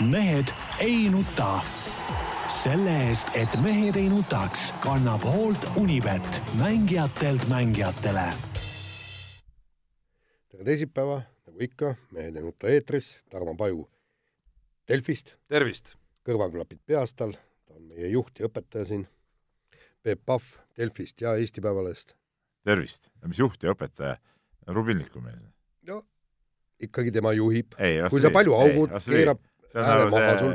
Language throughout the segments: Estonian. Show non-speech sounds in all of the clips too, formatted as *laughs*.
mehed ei nuta. selle eest, et mehed ei nutaks, kannab hoolt Unibet, mängijatelt mängijatele. tere teisipäeva, nagu ikka, Mehed ei nuta eetris, Tarmo Paju Delfist, tervist! kõrvaklapid peas tal, ta on meie juht ja õpetaja siin. Peep Pahv Delfist ja Eesti Päevalehest. tervist, mis juht ja õpetaja, Rubinliku mees. no ikkagi tema juhib. Ei, kui sa palju augud, keerab see on nagu see sul.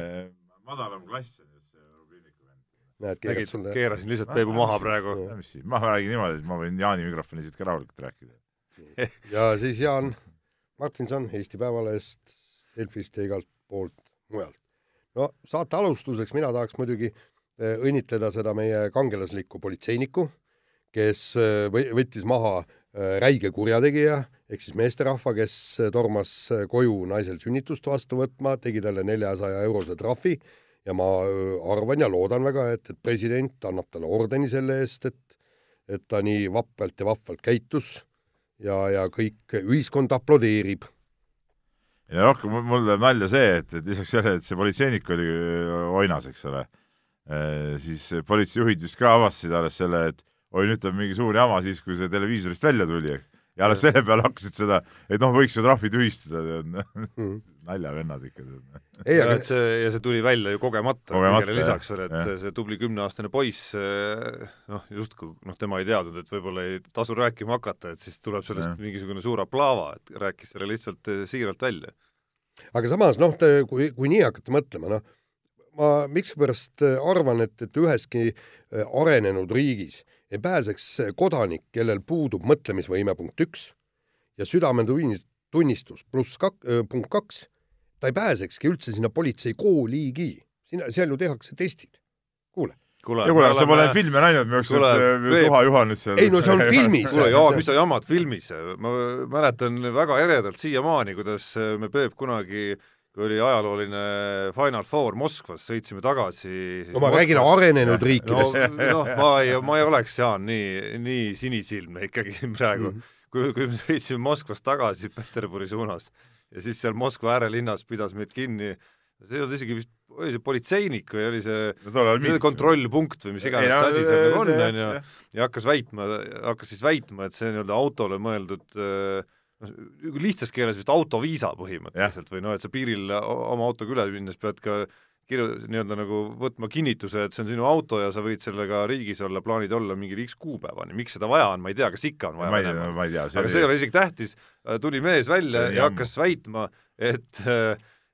madalam klass on just see Rubinliku vend. näed, keeras sulle keerasin lihtsalt Peebu maha praegu. Mis siis, ma räägin niimoodi, et ma võin Jaani mikrofoni siit ka rahulikult rääkida. ja siis Jaan Martinson Eesti Päevalehest, Delfist ja igalt poolt mujalt. no saate alustuseks mina tahaks muidugi eh, õnnitleda seda meie kangelaslikku politseinikku, kes eh, võttis maha räige kurjategija ehk siis meesterahva, kes eh, tormas eh, koju naisel sünnitust vastu võtma, tegi talle neljasaja eurose trahvi ja ma arvan ja loodan väga, et, et president annab talle ordeni selle eest, et et ta nii vapralt ja vahvalt käitus ja, ja kõik ühiskond aplodeerib. ja rohkem mul- teeb nalja see, et, et lisaks sellele, et see politseinik oli oinas, eks ole, siis politseijuhid vist ka avastasid alles selle, et oi, nüüd tuleb mingi suur jama siis, kui see televiisorist välja tuli. ja alles selle peale hakkasid seda, et noh, võiks ju trahvi tühistada, tead Mhm. *laughs* naljavennad ikka, tead. ei, ja aga et see, ja see tuli välja ju kogemata, Kogemata, lisaks veel, et jah. see tubli kümneaastane poiss, noh, justkui noh, tema ei teadnud, et võib-olla ei tasu rääkima hakata, et siis tuleb sellest Jah. mingisugune suur aplaava, et rääkis selle lihtsalt eh, siiralt välja. aga samas noh, kui, kui nii hakata mõtlema, noh, ma miskipärast äh, arvan, et, et üheski äh, arenenud riigis ei pääseks äh, kodanik, kellel puudub mõtlemisvõime punkt üks ja südametunnistus pluss kak-, punkt kaks, ta ei pääsekski üldse sinna politseikooligi. sinna, seal ju tehakse testid. kuule, kuule, kuule, sa pole filme näinud, me Kuule, jooksid Peep- Tuha Juhanit seal. Ei, no see on *laughs* filmis. kuule, Jaan, mis sa jamad filmis? ma mäletan väga eredalt siiamaani, kuidas me Peep kunagi kui oli ajalooline Final Four Moskvas, sõitsime tagasi no ma räägin arenenud no, riikidest. noh, ma ei, ma ei oleks, Jaan, nii, nii sinisilmne ikkagi *laughs* praegu mm. -hmm. kui, kui me sõitsime Moskvast tagasi Peterburi suunas ja siis seal Moskva äärelinnas pidas meid kinni, see ei olnud isegi vist, oli see politseinik või oli see see kontrollpunkt või mis iganes see asi seal nagu on, onju, ja hakkas väitma, hakkas siis väitma, et see nii-öelda autole mõeldud äh, noh, lihtsas keeles vist autoviisa põhimõtteliselt või noh, et sa piiril oma autoga üle minnes pead ka kirju-, nii-öelda nagu võtma kinnituse, et see on sinu auto ja sa võid sellega riigis olla, plaanid olla mingi X kuupäevani, miks seda vaja on, ma ei tea, kas ikka on vaja ma ei ma ei tea. aga see ei ole isegi tähtis, tuli mees välja See ja jamb. hakkas väitma, et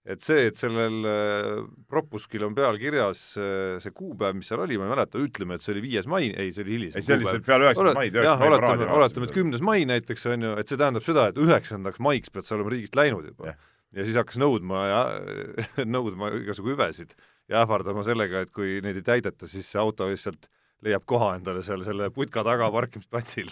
et see, et sellel äh, propuskil on peal kirjas äh, see kuupäev, mis seal oli, ma ei mäleta, ütleme, et see oli viies mai, ei, see oli hilisem ei, see oli lihtsalt peale üheksandat maid, üheksanda mai oletame, paraadi oletame, et kümnes mai näiteks on ju, et see tähendab seda, et üheksandaks maiks pead sa olema riigist läinud juba. Ja siis hakkas nõudma ja *laughs* nõudma igasugu hüvesid ja ähvardama sellega, et kui neid ei täideta, siis see auto lihtsalt leiab koha endale seal selle putka taga parkimisplatsil.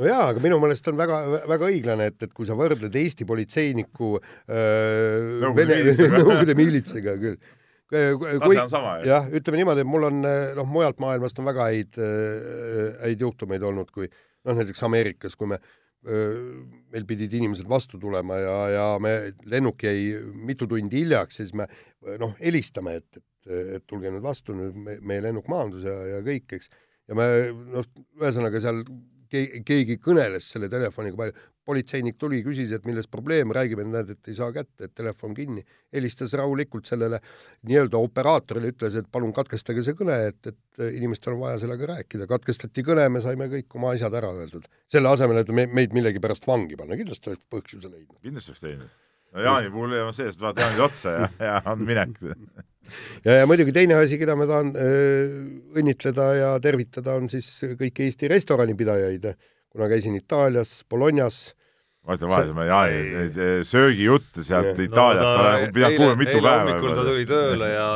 No jaa, aga minu meelest on väga, väga õiglane, et, et kui sa võrdled Eesti politseiniku äh, Nõukogude miilitsaga. *laughs* Nõukogude miilitsaga küll. on sama, jah, ütleme niimoodi, et mul on noh, mujalt maailmast on väga häid, häid juhtumeid olnud, kui noh, näiteks Ameerikas, kui me, meil pidid inimesed vastu tulema ja, ja me, lennuk jäi mitu tundi hiljaks, siis me noh, helistame, et, et, et tulge nüüd vastu, nüüd me, meie lennuk maandus ja, ja kõik, eks. ja me noh, ühesõnaga seal keegi, kõneles selle telefoniga palju, politseinik tuli, küsis, et milles probleem, räägib, et näed, et ei saa kätte, et telefon kinni, helistas rahulikult sellele nii-öelda operaatorile, ütles, et palun katkestage see kõne, et, et inimestel on vaja sellega rääkida, katkestati kõne, me saime kõik oma asjad ära öeldud. selle asemel, et me, meid millegipärast vangi panna, kindlasti oleks põhjuse leidnud. kindlasti oleks teinud. no Jaani puhul on see, et vaata Jaanile otsa ja, ja on minek. *laughs* ja, ja muidugi teine asi, keda ma tahan öö, õnnitleda ja tervitada, on siis kõiki Eesti restoranipidajaid. kuna käisin Itaalias, Bolognas, ma ütlen vahele, ma Jaani neid söögijutte sealt Jah. Itaaliast no,, olen pidanud kuulma mitu eile päeva hommikul ta tuli tööle ja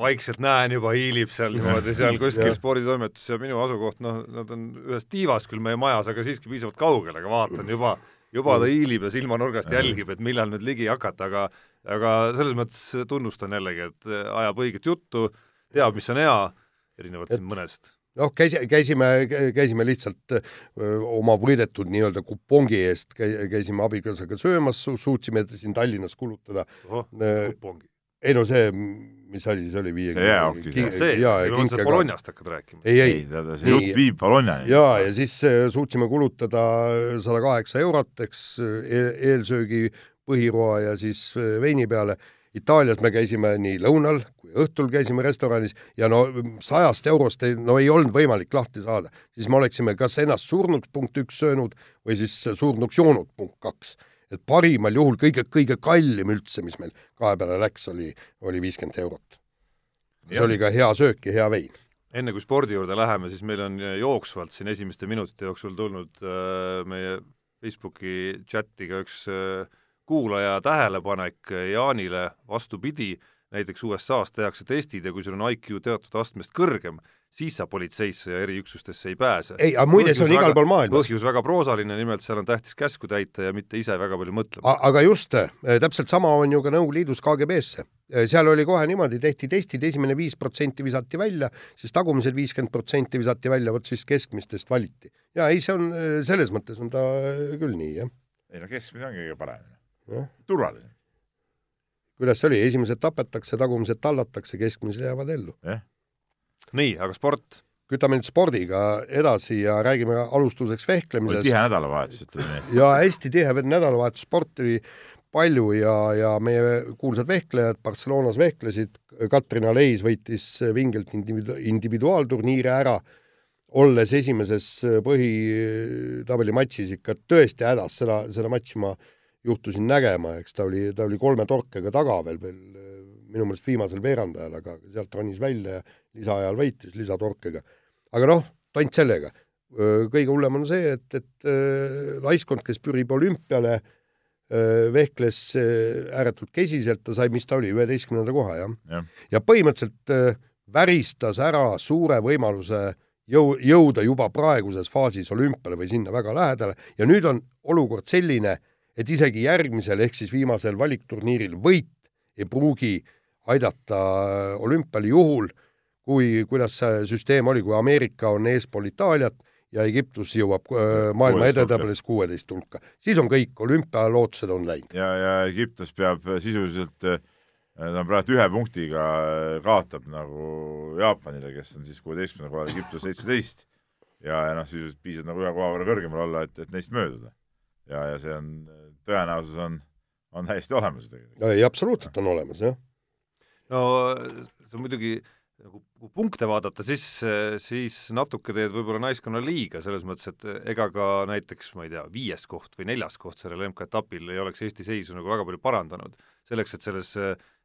vaikselt näen juba hiilib seal niimoodi seal *laughs* kuskil sporditoimetus ja minu asukoht, noh, nad on ühes tiivas küll meie majas, aga siiski piisavalt kaugel, aga vaatan juba, juba ta hiilib ja silmanurgast jälgib, et millal nüüd ligi hakata, aga aga selles mõttes tunnustan jällegi, et ajab õiget juttu, teab, mis on hea, erinevalt Et- siin mõnest. noh, käis, käisime, käisime lihtsalt öö, oma võidetud nii-öelda kupongi eest, käisime abikaasaga söömas, suutsime siin Tallinnas kulutada Äh, kupongi. Ei no see, mis asi see oli, viiekümne jäähoki see, et Bolognast hakkad rääkima. ei, ei, ei, see jutt viib Bolognani. jaa, ja siis suutsime kulutada sada kaheksa eurot, eks, eel, eelsöögi põhiroa ja siis veini peale Itaalias me käisime nii lõunal kui õhtul käisime restoranis ja no sajast eurost ei, no ei olnud võimalik lahti saada, siis me oleksime kas ennast surnuks punkt üks söönud või siis surnuks joonud punkt kaks. Et parimal juhul kõige, kõige kallim üldse, mis meil kahe peale läks, oli, oli viiskümmend eurot. see oli ka hea söök ja hea vein. Enne kui spordi juurde läheme, siis meil on jooksvalt siin esimeste minutite jooksul tulnud äh, meie Facebooki chati ka üks äh, kuulaja tähelepanek Jaanile, vastupidi, näiteks USA-s tehakse testid ja kui sul on IQ teatud astmest kõrgem, siis sa politseisse ja eriüksustesse ei pääse. ei, aga muide, see on igal pool maailmas. põhjus väga proosaline, nimelt seal on tähtis käsku täita ja mitte ise väga palju mõtlema. aga just, eh, täpselt sama on ju ka Nõukogude Liidus KGB-sse. Eh, seal oli kohe niimoodi, tehti testid, esimene viis protsenti visati välja, siis tagumised viiskümmend protsenti visati välja, vot siis keskmistest valiti. ja ei, see on, eh, selles mõttes on ta küll nii, jah. ei no keskmine on kõige parem turvalisem. kuidas see oli, esimesed tapetakse, tagumised tallatakse, keskmised jäävad ellu eh?. Nii, aga sport? kütame nüüd spordiga edasi ja räägime alustuseks vehklemisest. tihe nädalavahetus, ütleme nii. *laughs* ja hästi tihe nädalavahetus, sporti oli palju ja, ja meie kuulsad vehklejad Barcelonas vehklesid, Katrina Leis võitis vingelt individu-, individuaalturniiri ära, olles esimeses põhitabeli matšis ikka tõesti hädas, seda, seda matši ma juhtusin nägema, eks ta oli, ta oli kolme torkega taga veel, veel minu meelest viimasel veerandajal, aga sealt ronis välja ja lisaajal võitis lisatorkega. aga noh, tont sellega. kõige hullem on see, et, et laiskond, kes pürib olümpiale, vehkles ääretult kesiselt, ta sai, mis ta oli, üheteistkümnenda koha, jah ja. ja põhimõtteliselt väristas ära suure võimaluse jõu, jõuda juba praeguses faasis olümpiale või sinna väga lähedale ja nüüd on olukord selline, et isegi järgmisel ehk siis viimasel valikturniiril võit ei pruugi aidata olümpial juhul, kui, kuidas see süsteem oli, kui Ameerika on eespool Itaaliat ja Egiptus jõuab äh, maailma edetabelis kuueteist hulka, siis on kõik, olümpialootused on läinud. ja, ja Egiptus peab sisuliselt äh, ta on praegu ühe punktiga äh, kaotab nagu Jaapanile, kes on siis kuueteistkümnenda kohal, Egiptus seitseteist. ja, ja noh, sisuliselt piisab nagu ühe koha võrra kõrgemal olla, et, et neist mööduda ja, ja see on, tõenäosus on, on täiesti olemas ei, absoluutselt on olemas, jah. No see on muidugi nagu kui punkte vaadata, siis, siis natuke teed võib-olla naiskonna liiga, selles mõttes, et ega ka näiteks, ma ei tea, viies koht või neljas koht sellel MK-etapil ei oleks Eesti seisu nagu väga palju parandanud. selleks, et selles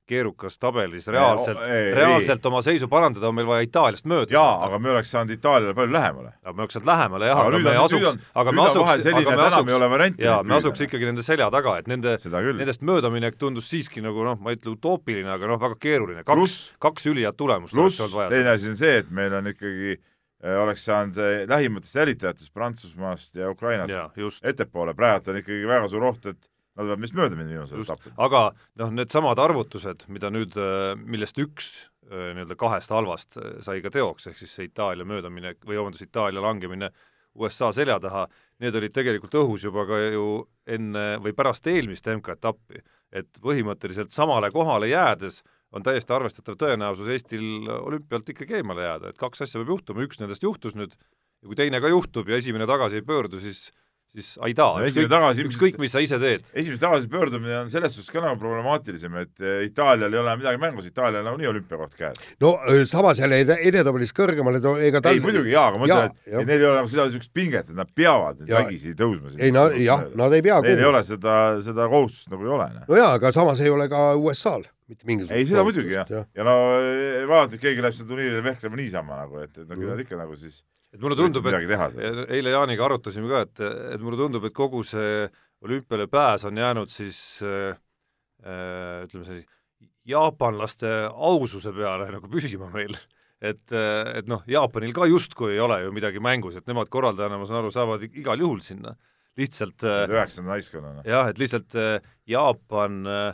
keerukas tabelis reaalselt, reaalselt ei. oma seisu parandada, on meil vaja Itaaliast mööda. jaa, aga me oleks saanud Itaaliale palju lähemale. aga me oleks saanud lähemale jah, aga, aga me asuks, aga me asuks, aga me asuks, jaa, me asuks ikkagi nende selja taga, et nende, nendest möödaminek tundus siiski nagu noh, ma ei ütle utoopiline, aga noh, väga keeruline, kaks, kaks ülihead tulemust pluss teine asi on see, et meil on ikkagi äh, oleks saanud äh, lähimatest jälitajatest Prantsusmaast ja Ukrainast ettepoole, praegu on ikkagi väga suur oht, et Nad peavad vist mööda minna viimasel etapil. aga noh, needsamad arvutused, mida nüüd, äh, millest üks äh, nii-öelda kahest halvast äh, sai ka teoks, ehk siis see Itaalia möödaminek või vabandust, Itaalia langemine USA selja taha, need olid tegelikult õhus juba ka ju enne või pärast eelmist MK-etappi. et põhimõtteliselt samale kohale jäädes on täiesti arvestatav tõenäosus Eestil olümpialt ikkagi eemale jääda, et kaks asja peab juhtuma, üks nendest juhtus nüüd ja kui teine ka juhtub ja esimene tagasi ei pöördu, siis siis aidaa no,, ükskõik, tagasi, ükskõik, mis sa ise teed. esimese tagasipöördumine on selles suhtes ka nagu problemaatilisem, et eh, Itaalial ei ole midagi mängus, Itaalial on nagunii olümpiakoht käes. no samas jälle edetabelis kõrgemale, ega tal ei muidugi jaa, aga ma ütlen, et, et neil ei ole nagu seda niisugust pinget, et nad peavad nüüd vägisi tõusma. ei no jah, nad ei pea Neil ei ole seda, seda kohustust nagu ei ole. Noh. no jaa, aga samas ei ole ka USA-l mitte mingisugust ei, seda muidugi jah, ja, ja no vaata, et keegi läheb sinna turniirile vehklema niisama nagu, et, et no küll nad ikka nagu siis et mulle tundub, et eile Jaaniga arutasime ka, et, et mulle tundub, et kogu see olümpiale pääs on jäänud siis äh, ütleme siis jaapanlaste aususe peale nagu püsima meil. et, et noh, Jaapanil ka justkui ei ole ju midagi mängus, et nemad korraldajana, ma saan aru, saavad igal juhul sinna. lihtsalt üheksanda naiskonnana. jah, et lihtsalt Jaapan äh,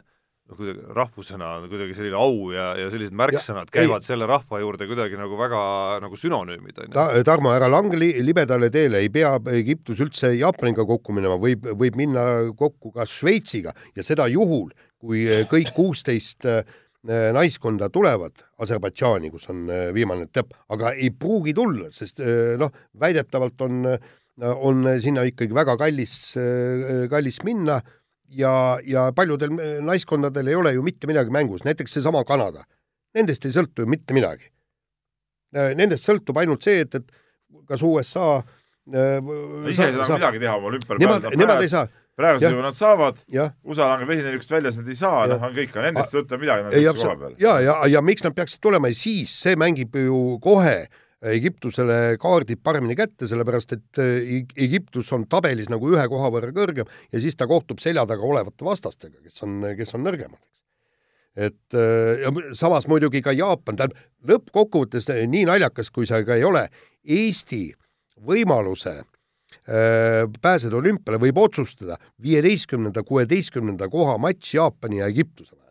noh, kuidagi rahvusena on kuidagi selline au ja, ja sellised märksõnad ja, käivad ei, selle rahva juurde kuidagi nagu väga nagu sünonüümid, on ju. Tarmo, ära lange li, libedale teele, ei pea Egiptus üldse Jaapaniga kokku minema, võib, võib minna kokku ka Šveitsiga. Ja seda juhul, kui kõik kuusteist naiskonda tulevad Aserbaidžaani, kus on viimane etapp, aga ei pruugi tulla, sest noh, väidetavalt on, on sinna ikkagi väga kallis, kallis minna ja, ja paljudel naiskondadel ei ole ju mitte midagi mängus, näiteks seesama Kanada. Nendest ei sõltu ju mitte midagi. Nendest sõltub ainult see, et, et kas USA ise ei saa midagi teha oma olümpial. Nemad, nemad ei saa praegu ju nad saavad, USA langeb esinevikust välja, siis nad ei saa, noh, on kõik, aga nendest sõltub midagi, nad on koha peal. ja, ja, ja miks nad peaksid tulema ja siis see mängib ju kohe Egiptusele kaardid paremini kätte, sellepärast et äh, Egiptus on tabelis nagu ühe koha võrra kõrgem ja siis ta kohtub selja taga olevate vastastega, kes on, kes on nõrgemad, eks. et äh, ja samas muidugi ka Jaapan, tähendab lõppkokkuvõttes nii naljakas, kui see ka ei ole, Eesti võimaluse Äh, pääseda olümpiale, võib otsustada viieteistkümnenda, kuueteistkümnenda koha matš Jaapani ja Egiptuse vahel.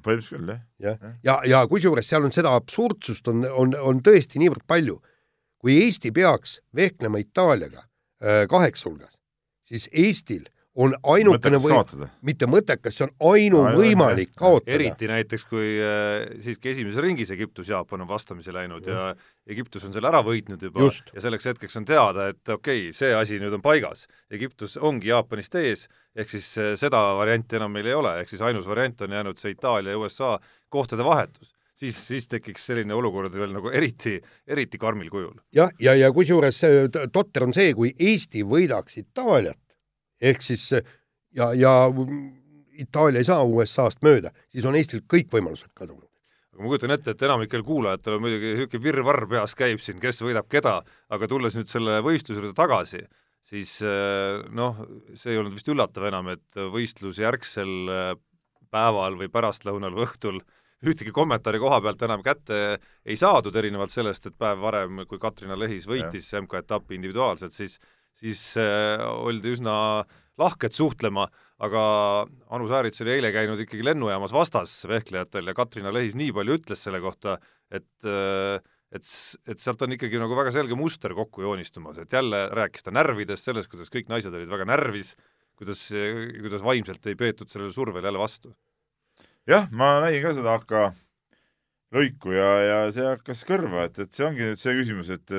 Põhimõtteliselt küll, jah. jah, ja, ja, ja kusjuures seal on seda absurdsust on, on, on tõesti niivõrd palju. kui Eesti peaks vehklema Itaaliaga äh, kaheksa hulgas, siis Eestil on ainukene või-, mitte mõttekas, see on ainuvõimalik no, kaotada. eriti näiteks, kui äh, siiski esimeses ringis Egiptus-Jaapan on vastamisi läinud ja. ja Egiptus on selle ära võitnud juba Just. ja selleks hetkeks on teada, et okei okay,, see asi nüüd on paigas. Egiptus ongi Jaapanist ees, ehk siis äh, seda varianti enam meil ei ole, ehk siis ainus variant on jäänud see Itaalia ja USA kohtade vahetus siis, siis tekiks selline olukord veel nagu eriti, eriti karmil kujul. jah, ja, ja, ja kusjuures totter on see, kui Eesti võidaks Itaaliat, ehk siis ja, ja Itaalia ei saa USA-st mööda, siis on Eestil kõik võimalused kadunud. aga ma kujutan ette, et enamikel kuulajatel on muidugi niisugune virvarr peas käib siin, kes võidab keda, aga tulles nüüd selle võistluse juurde tagasi, siis eh, noh, see ei olnud vist üllatav enam, et võistlusjärgsel eh, päeval või pärastlõunal või õhtul ühtegi kommentaari koha pealt enam kätte ei saadud, erinevalt sellest, et päev varem, kui Katrina Lehis võitis MK-etappi individuaalselt, siis siis äh, oldi üsna lahked suhtlema, aga Anu Saarits oli eile käinud ikkagi lennujaamas vastas vehklejatel ja Katrina Lehis nii palju ütles selle kohta, et äh, et, et sealt on ikkagi nagu väga selge muster kokku joonistumas, et jälle rääkis ta närvidest, sellest, kuidas kõik naised olid väga närvis, kuidas, kuidas vaimselt ei peetud sellele survele jälle vastu. jah, ma nägin ka seda AK lõiku ja, ja see hakkas kõrva, et, et see ongi nüüd see küsimus, et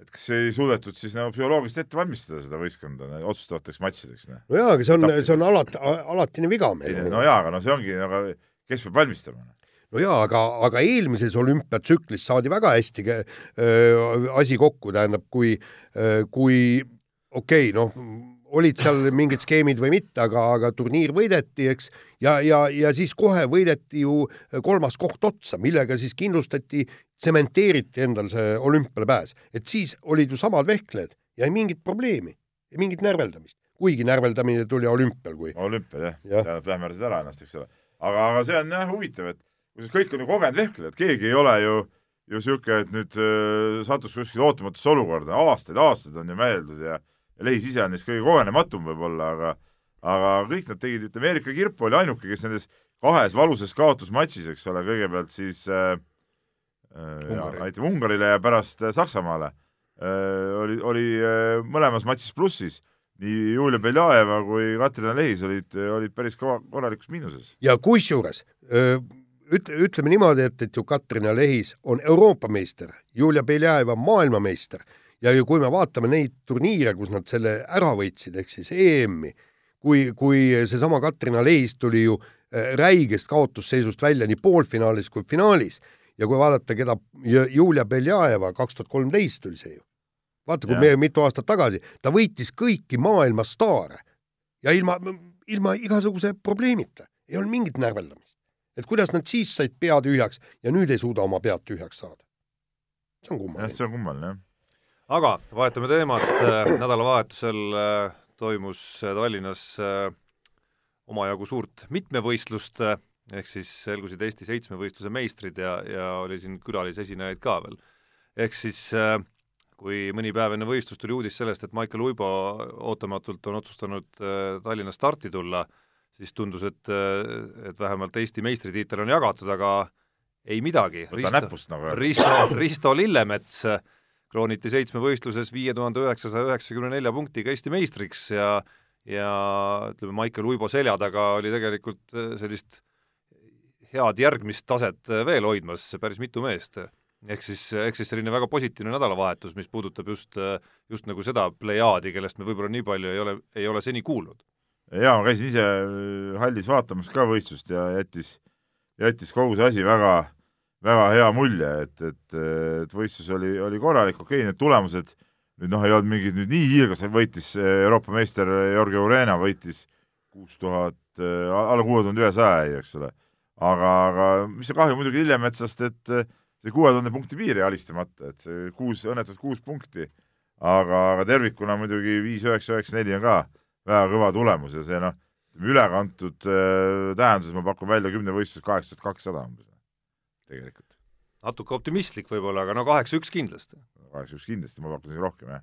et kas ei suudetud siis nagu psühholoogiliselt ette valmistada seda võistkonda otsustavateks matšideks? no jaa, aga see on, see on alati, alatine viga meil. no jaa, aga no see ongi, aga kes peab valmistama? no jaa, aga, aga eelmises olümpiatsüklis saadi väga hästi äh, asi kokku, tähendab, kui äh,, kui okei okay,, noh, olid seal mingid skeemid või mitte, aga, aga turniir võideti, eks, ja, ja, ja siis kohe võideti ju kolmas koht otsa, millega siis kindlustati, tsementeeriti endal see olümpiale pääs. et siis olid ju samad vehklejad ja ei mingit probleemi, ei mingit närveldamist. kuigi närveldamine tuli olümpial, kui olümpial jah ja., tähendab, lähmerdasid ära ennast, eks ole. aga, aga see on jah huvitav, et kusjuures kõik on ju kogenud vehklejad, keegi ei ole ju ju niisugune, et nüüd äh, sattus kuskile ootamatusse olukorda, aastaid, aastaid on ju mõeldud ja ja Lehis ise on neist kõige kogenematum võib-olla, aga aga kõik nad tegid, ütleme, Erika Kirp oli ainuke, kes nendes kahes valusas kaotusmatšis, eks ole, kõigepealt siis äh, äh, aitäh Ungarile ja pärast äh, Saksamaale äh,, oli, oli äh, mõlemas matšis plussis. nii Julia Beljajeva kui Katrina Lehis olid, olid päris kõva, korralikus miinuses. ja kusjuures üt-, ütleme niimoodi, et, et ju Katrina Lehis on Euroopa meister, Julia Beljajeva maailmameister ja kui me vaatame neid turniire, kus nad selle ära võitsid, ehk siis EM-i, kui, kui seesama Katrina Leis tuli ju äh, räigest kaotusseisust välja nii poolfinaalis kui finaalis ja kui vaadata, keda Julia Beljajeva kaks tuhat kolmteist oli see ju, vaata, kui me mitu aastat tagasi, ta võitis kõiki maailma staare ja ilma, ilma igasuguse probleemita, ei olnud mingit närveldamist. et kuidas nad siis said pea tühjaks ja nüüd ei suuda oma pead tühjaks saada. see on kummaline. see on kummaline, jah aga vahetame teemat, äh, nädalavahetusel äh, toimus äh, Tallinnas omajagu suurt mitmevõistlust, ehk siis selgusid Eesti seitsmevõistluse meistrid ja, ja oli siin külalisesinejaid ka veel. ehk siis kui mõni päev enne võistlust tuli uudis sellest, et Maicel Uibo ootamatult on otsustanud Tallinnas starti tulla, siis tundus, et, et vähemalt Eesti meistritiitel on jagatud, aga ei midagi. Risto, nagu Risto, Risto Lillemets krooniti seitsmevõistluses viie tuhande üheksasaja üheksakümne nelja punktiga Eesti meistriks ja ja ütleme, Maicel Uibo selja taga oli tegelikult äh, sellist head järgmist taset veel hoidmas päris mitu meest. ehk siis, ehk siis selline väga positiivne nädalavahetus, mis puudutab just, just nagu seda plejaadi, kellest me võib-olla nii palju ei ole, ei ole seni kuulnud. jaa, ma käisin ise hallis vaatamas ka võistlust ja jättis, jättis kogu see asi väga, väga hea mulje, et, et, et võistlus oli, oli korralik, okei okay,, need tulemused nüüd noh, ei olnud mingid nüüd nii hiilgased, võitis Euroopa meister Georgi Urena, võitis kuus tuhat, alla kuue tuhande ühesaja jäi, eks ole. aga, aga mis see kahju muidugi Lillemetsast, et see kuue tuhande punkti piir jäi alistamata, et see kuus, õnnetult kuus punkti, aga, aga tervikuna muidugi viis, üheksa, üheksa, neli on ka väga kõva tulemus ja see noh, ülekantud äh, tähenduses ma pakun välja kümnevõistluses kaheksa tuhat kakssada umbes, tegelikult natuke optimistlik võib-olla, aga no kaheksa-üks kindlasti. kaheksa-üks kindlasti, ma pakun isegi rohkem, jah.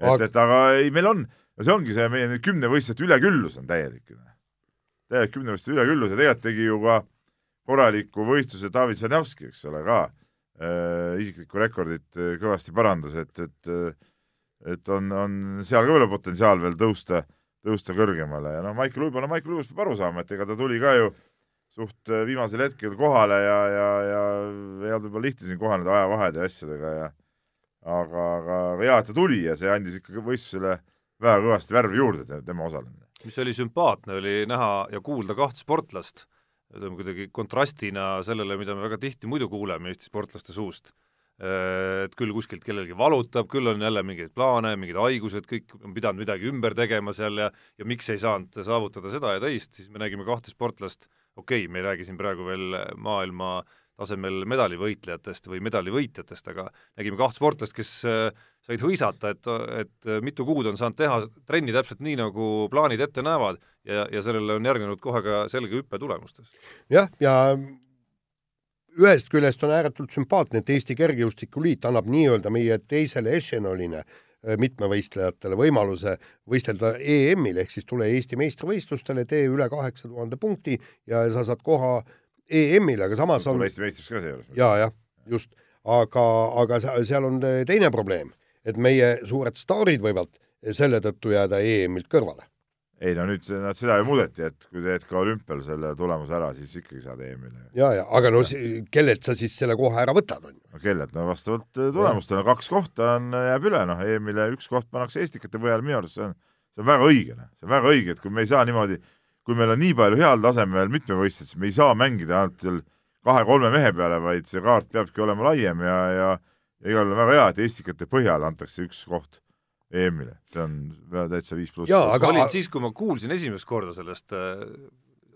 et aga..., et aga ei, meil on, see ongi see meie kümnevõistlejate üleküllus on täielik. täielik kümnevõistlejate üleküllus ja tegelikult tegi ju ka korraliku võistluse David Zanjavski, eks ole, ka äh, isiklikku rekordit äh, kõvasti parandas, et, et äh, et on, on seal ka veel potentsiaal veel tõusta, tõusta kõrgemale ja noh, Maicel Uibo, no Maicel Uibost peab aru saama, et ega ta tuli ka ju suht äh, viimasel hetkel kohale ja, ja, ja ei olnud võib-olla lihtne siin kohaneda ajavahede ja asjadega ja aga, aga, hea, et ta tuli ja see andis ikkagi võistlusele väga kõvasti värvi juurde, tema osalemine. mis oli sümpaatne, oli näha ja kuulda kahte sportlast, ütleme kuidagi kontrastina sellele, mida me väga tihti muidu kuuleme Eesti sportlaste suust. Et küll kuskilt kellelgi valutab, küll on jälle mingeid plaane, mingid haigused, kõik on pidanud midagi ümber tegema seal ja ja miks ei saanud saavutada seda ja teist, siis me nägime kahte sportlast okei okay,, me ei räägi siin praegu veel maailma tasemel medalivõitlejatest või medalivõitjatest, aga nägime kaht sportlast, kes äh, said hõisata, et, et mitu kuud on saanud teha trenni täpselt nii, nagu plaanid ette näevad ja, ja sellele on järgnenud kohe ka selge hüpe tulemustes. jah, ja ühest küljest on ääretult sümpaatne, et Eesti Kergejõustikuliit annab nii-öelda meie teisele ešelonile Äh, mitmevõistlejatele võimaluse võistelda EM-il ehk siis tule Eesti meistrivõistlustele, tee üle kaheksa tuhande punkti ja sa saad koha EM-il, aga samas on Eesti meistriks ka seejuures. jaa, jah, just. aga, aga seal on teine probleem, et meie suured staarid võivad selle tõttu jääda EM-ilt kõrvale ei no nüüd nad seda ju muudeti, et kui teed ka olümpial selle tulemuse ära, siis ikkagi saad EM-ile. ja, ja aga no ja. kellelt sa siis selle koha ära võtad, on ju? no kellelt, no vastavalt äh, tulemustele, kaks kohta on, äh, jääb üle, noh, EM-ile üks koht pannakse Eestikate põhjal, minu arust see on, see on väga õige, noh, see on väga õige, et kui me ei saa niimoodi, kui meil on nii palju heal tasemel mitmevõistlejaid, siis me ei saa mängida ainult seal kahe-kolme mehe peale, vaid see kaart peabki olema laiem ja, ja ja igal juhul väga hea, et Eestikate põhjal antakse üks koht EM-ile, see on täitsa viis pluss. aga olin siis, kui ma kuulsin esimest korda sellest äh,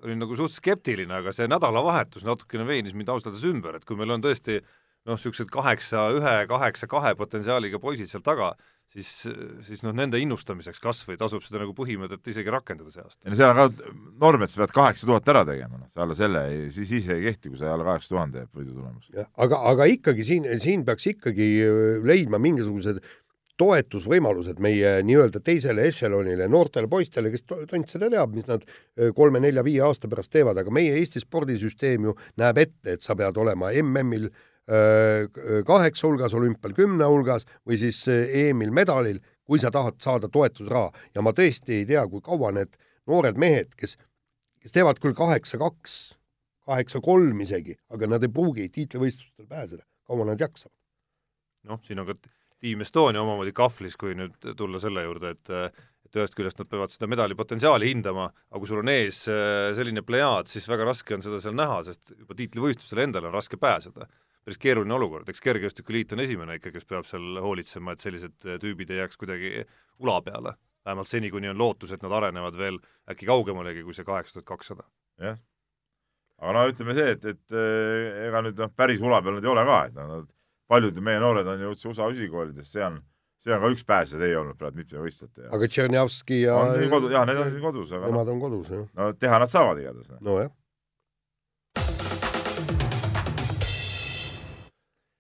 olin nagu suht skeptiline, aga see nädalavahetus natukene veenis mind ausalt öeldes ümber, et kui meil on tõesti noh, niisugused kaheksa, ühe, kaheksa, kahe potentsiaaliga poisid seal taga, siis, siis noh, nende innustamiseks kas või tasub seda nagu põhimõtet isegi rakendada see aasta. ei no seal on ka norm, et sa pead kaheksa tuhat ära tegema, noh, sa alla selle ei, siis, siis ei kehti, kui sa alla kaheksa tuhande jääb võidu tulemus. aga, aga ikkagi siin, siin peaks ikkagi leidma mingisugused toetusvõimalused meie nii-öelda teisele ešelonile, noortele poistele, kes tont seda teab, mis nad kolme-nelja-viie aasta pärast teevad, aga meie Eesti spordisüsteem ju näeb ette, et sa pead olema MM-il kaheksa hulgas, olümpial kümne hulgas või siis EM-il medalil, kui sa tahad saada toetusraha ja ma tõesti ei tea, kui kaua need noored mehed, kes, kes teevad küll kaheksa-kaks, kaheksa-kolm isegi, aga nad ei pruugi tiitlivõistlustel pääseda, kaua nad jaksavad? noh, siin on ka Team Estonia omamoodi kahvlis, kui nüüd tulla selle juurde, et et ühest küljest nad peavad seda medali potentsiaali hindama, aga kui sul on ees äh, selline plejaad, siis väga raske on seda seal näha, sest juba tiitlivõistlustele endale on raske pääseda. päris keeruline olukord, eks Kergejõustikuliit on esimene ikka, kes peab seal hoolitsema, et sellised äh, tüübid ei jääks kuidagi ula peale. vähemalt seni, kuni on lootus, et nad arenevad veel äkki kaugemalegi kui see kaheksa tuhat kakssada. jah. aga no ütleme see, et, et äh, ega nüüd noh, päris ula peal nad ei ole ka, et nad paljud meie noored on ju üldse USA ülikoolides, see on, see on ka üks pääsetee olnud praegu mitmevõistlejate jaoks. aga Tšernjavski ja on siin kodu, jah, need on siin kodus, aga nemad no, on kodus, jah. no teha nad saavad igatahes. Noh. nojah.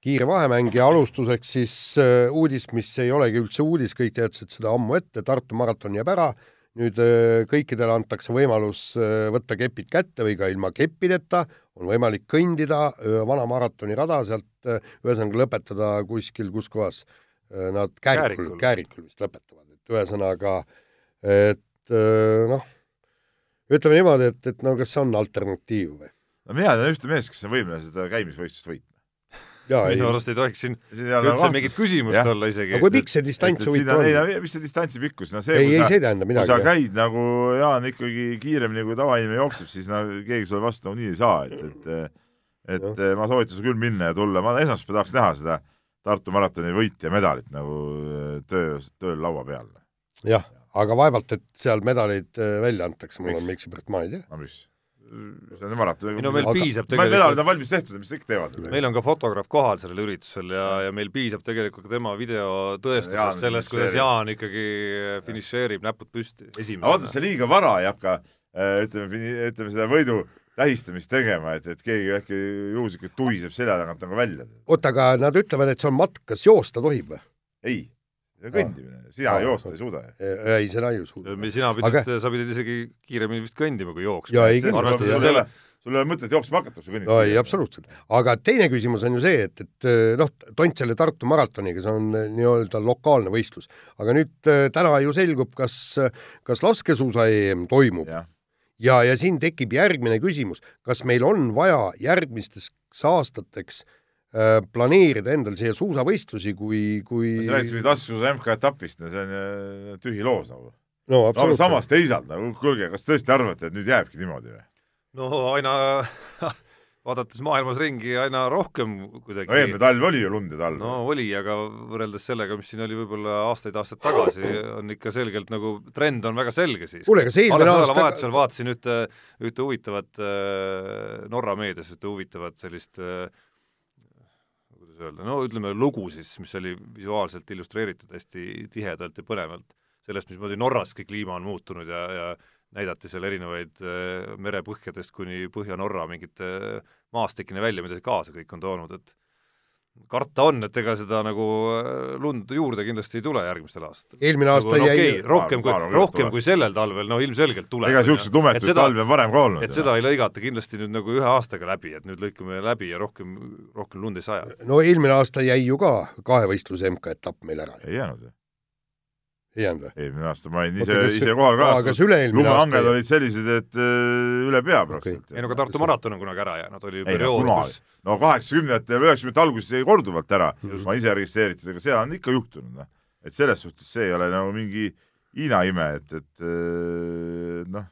kiire vahemäng ja alustuseks siis uh, uudis, mis ei olegi üldse uudis, kõik teadsid seda ammu ette, Tartu maraton jääb ära nüüd äh, kõikidele antakse võimalus äh, võtta kepid kätte või ka ilma keppideta, on võimalik kõndida vana maratoni rada sealt, ühesõnaga lõpetada kuskil, kus kohas nad Käärikul, Käärikul. vist lõpetavad, et ühesõnaga, et noh, ütleme niimoodi, et, et no kas see on alternatiiv või? mina tean ühte meest, kes on võimeline seda käimisvõistlust võitma minu arust ei tohiks siin üldse mingit küsimust ja. olla isegi. aga kui pikk see distants huvitav on? mis see distantsi pikkus, no see ei, ei, see tähendab midagi. kui sa käid nagu Jaan ikkagi kiiremini kui tavainimene jookseb, siis no keegi sulle vastu nagunii ei saa, et, et et ja. ma soovitan sul küll minna ja tulla, ma esmaspäeval tahaks näha seda Tartu maratoni võitja medalit nagu töö, tööl laua peal. jah, aga vaevalt, et seal medaleid äh, välja antakse, mul on miskipärast, ma ei tea. no mis? See on maraton. ei no meil aga... piisab tegelikult medalid on valmis tehtud, mis kõik teevad. meil on ka fotograaf kohal sellel üritusel ja, ja meil piisab tegelikult ka tema video tõestusest sellest, kuidas Jaan ikkagi finišeerib, näpud püsti. aga vaata, see liiga vara ei hakka äh, ütleme, ütleme seda võidu tähistamist tegema, et, et keegi äkki juhuslikult tuhiseb selja tagant nagu välja. oota, aga nad ütlevad, et see on matk, kas joosta tohib või? ei kõndimine, sina ah, joosta ei suuda ju. ei, seda ei suuda. sina pidid aga..., sa pidid isegi kiiremini vist kõndima kui jooksma. ei kindlasti. sul ei ole, mõtet jooksma hakata, kui sa kõnnid. no ei, absoluutselt. aga teine küsimus on ju see, et, et noh, tont selle Tartu maratoniga, see on eh, nii-öelda lokaalne võistlus. aga nüüd eh, täna ju selgub, kas, kas laskesuusa EM toimub ja, ja, ja siin tekib järgmine küsimus, kas meil on vaja järgmisteks aastateks Äh, planeerida endal siia suusavõistlusi, kui, kui sa rääkisid mingit laskesuusa MK-etapist, see on äh, tühi loos nagu. no absoluutselt no,. samas teisalt nagu, kuulge, kas tõesti arvate, et nüüd jääbki niimoodi või? no aina *laughs* vaadates maailmas ringi aina rohkem kuidagi no eelmine talv oli ju lund ja talv. no oli, aga võrreldes sellega, mis siin oli võib-olla aastaid-aastaid tagasi, on ikka selgelt nagu trend on väga selge siis. kuule, kas eelmine aasta nädalavahetusel vaatasin ühte, ühte huvitavat äh, Norra meedias ühte huvitavat sellist äh, öelda, no ütleme lugu siis, mis oli visuaalselt illustreeritud hästi tihedalt ja põnevalt, sellest, mismoodi Norraski kliima on muutunud ja, ja näidati seal erinevaid äh, merepõhjadest kuni Põhja-Norra mingite maastikini välja, mida see kaasa kõik on toonud, et karta on, et ega seda nagu äh, lund juurde kindlasti ei tule järgmistel aastatel. eelmine aasta nagu, no, jäi okay, rohkem kui, rohkem kui sellel talvel, no ilmselgelt tuleb. ega niisuguseid lumetuid talvi on varem ka olnud. et seda ei lõigata kindlasti nüüd nagu ühe aastaga läbi, et nüüd lõikame läbi ja rohkem, rohkem lund ei saja. no eelmine aasta jäi ju ka kahevõistluse MK-etapp meil ära. ei jäänud ju ei jäänud või? eelmine aasta ma olin ise, ise kohal ka. lumeanged olid sellised, et äh, üle pea praktiliselt okay.. ei no aga Tartu maraton on kunagi ära jäänud, oli ju periood, kus no kaheksakümnendatel, üheksakümnendate alguses jäi korduvalt ära, ma ise registreeritud, aga seda on ikka juhtunud, noh. et selles suhtes see ei ole nagu mingi Hiina ime, et, et äh, noh,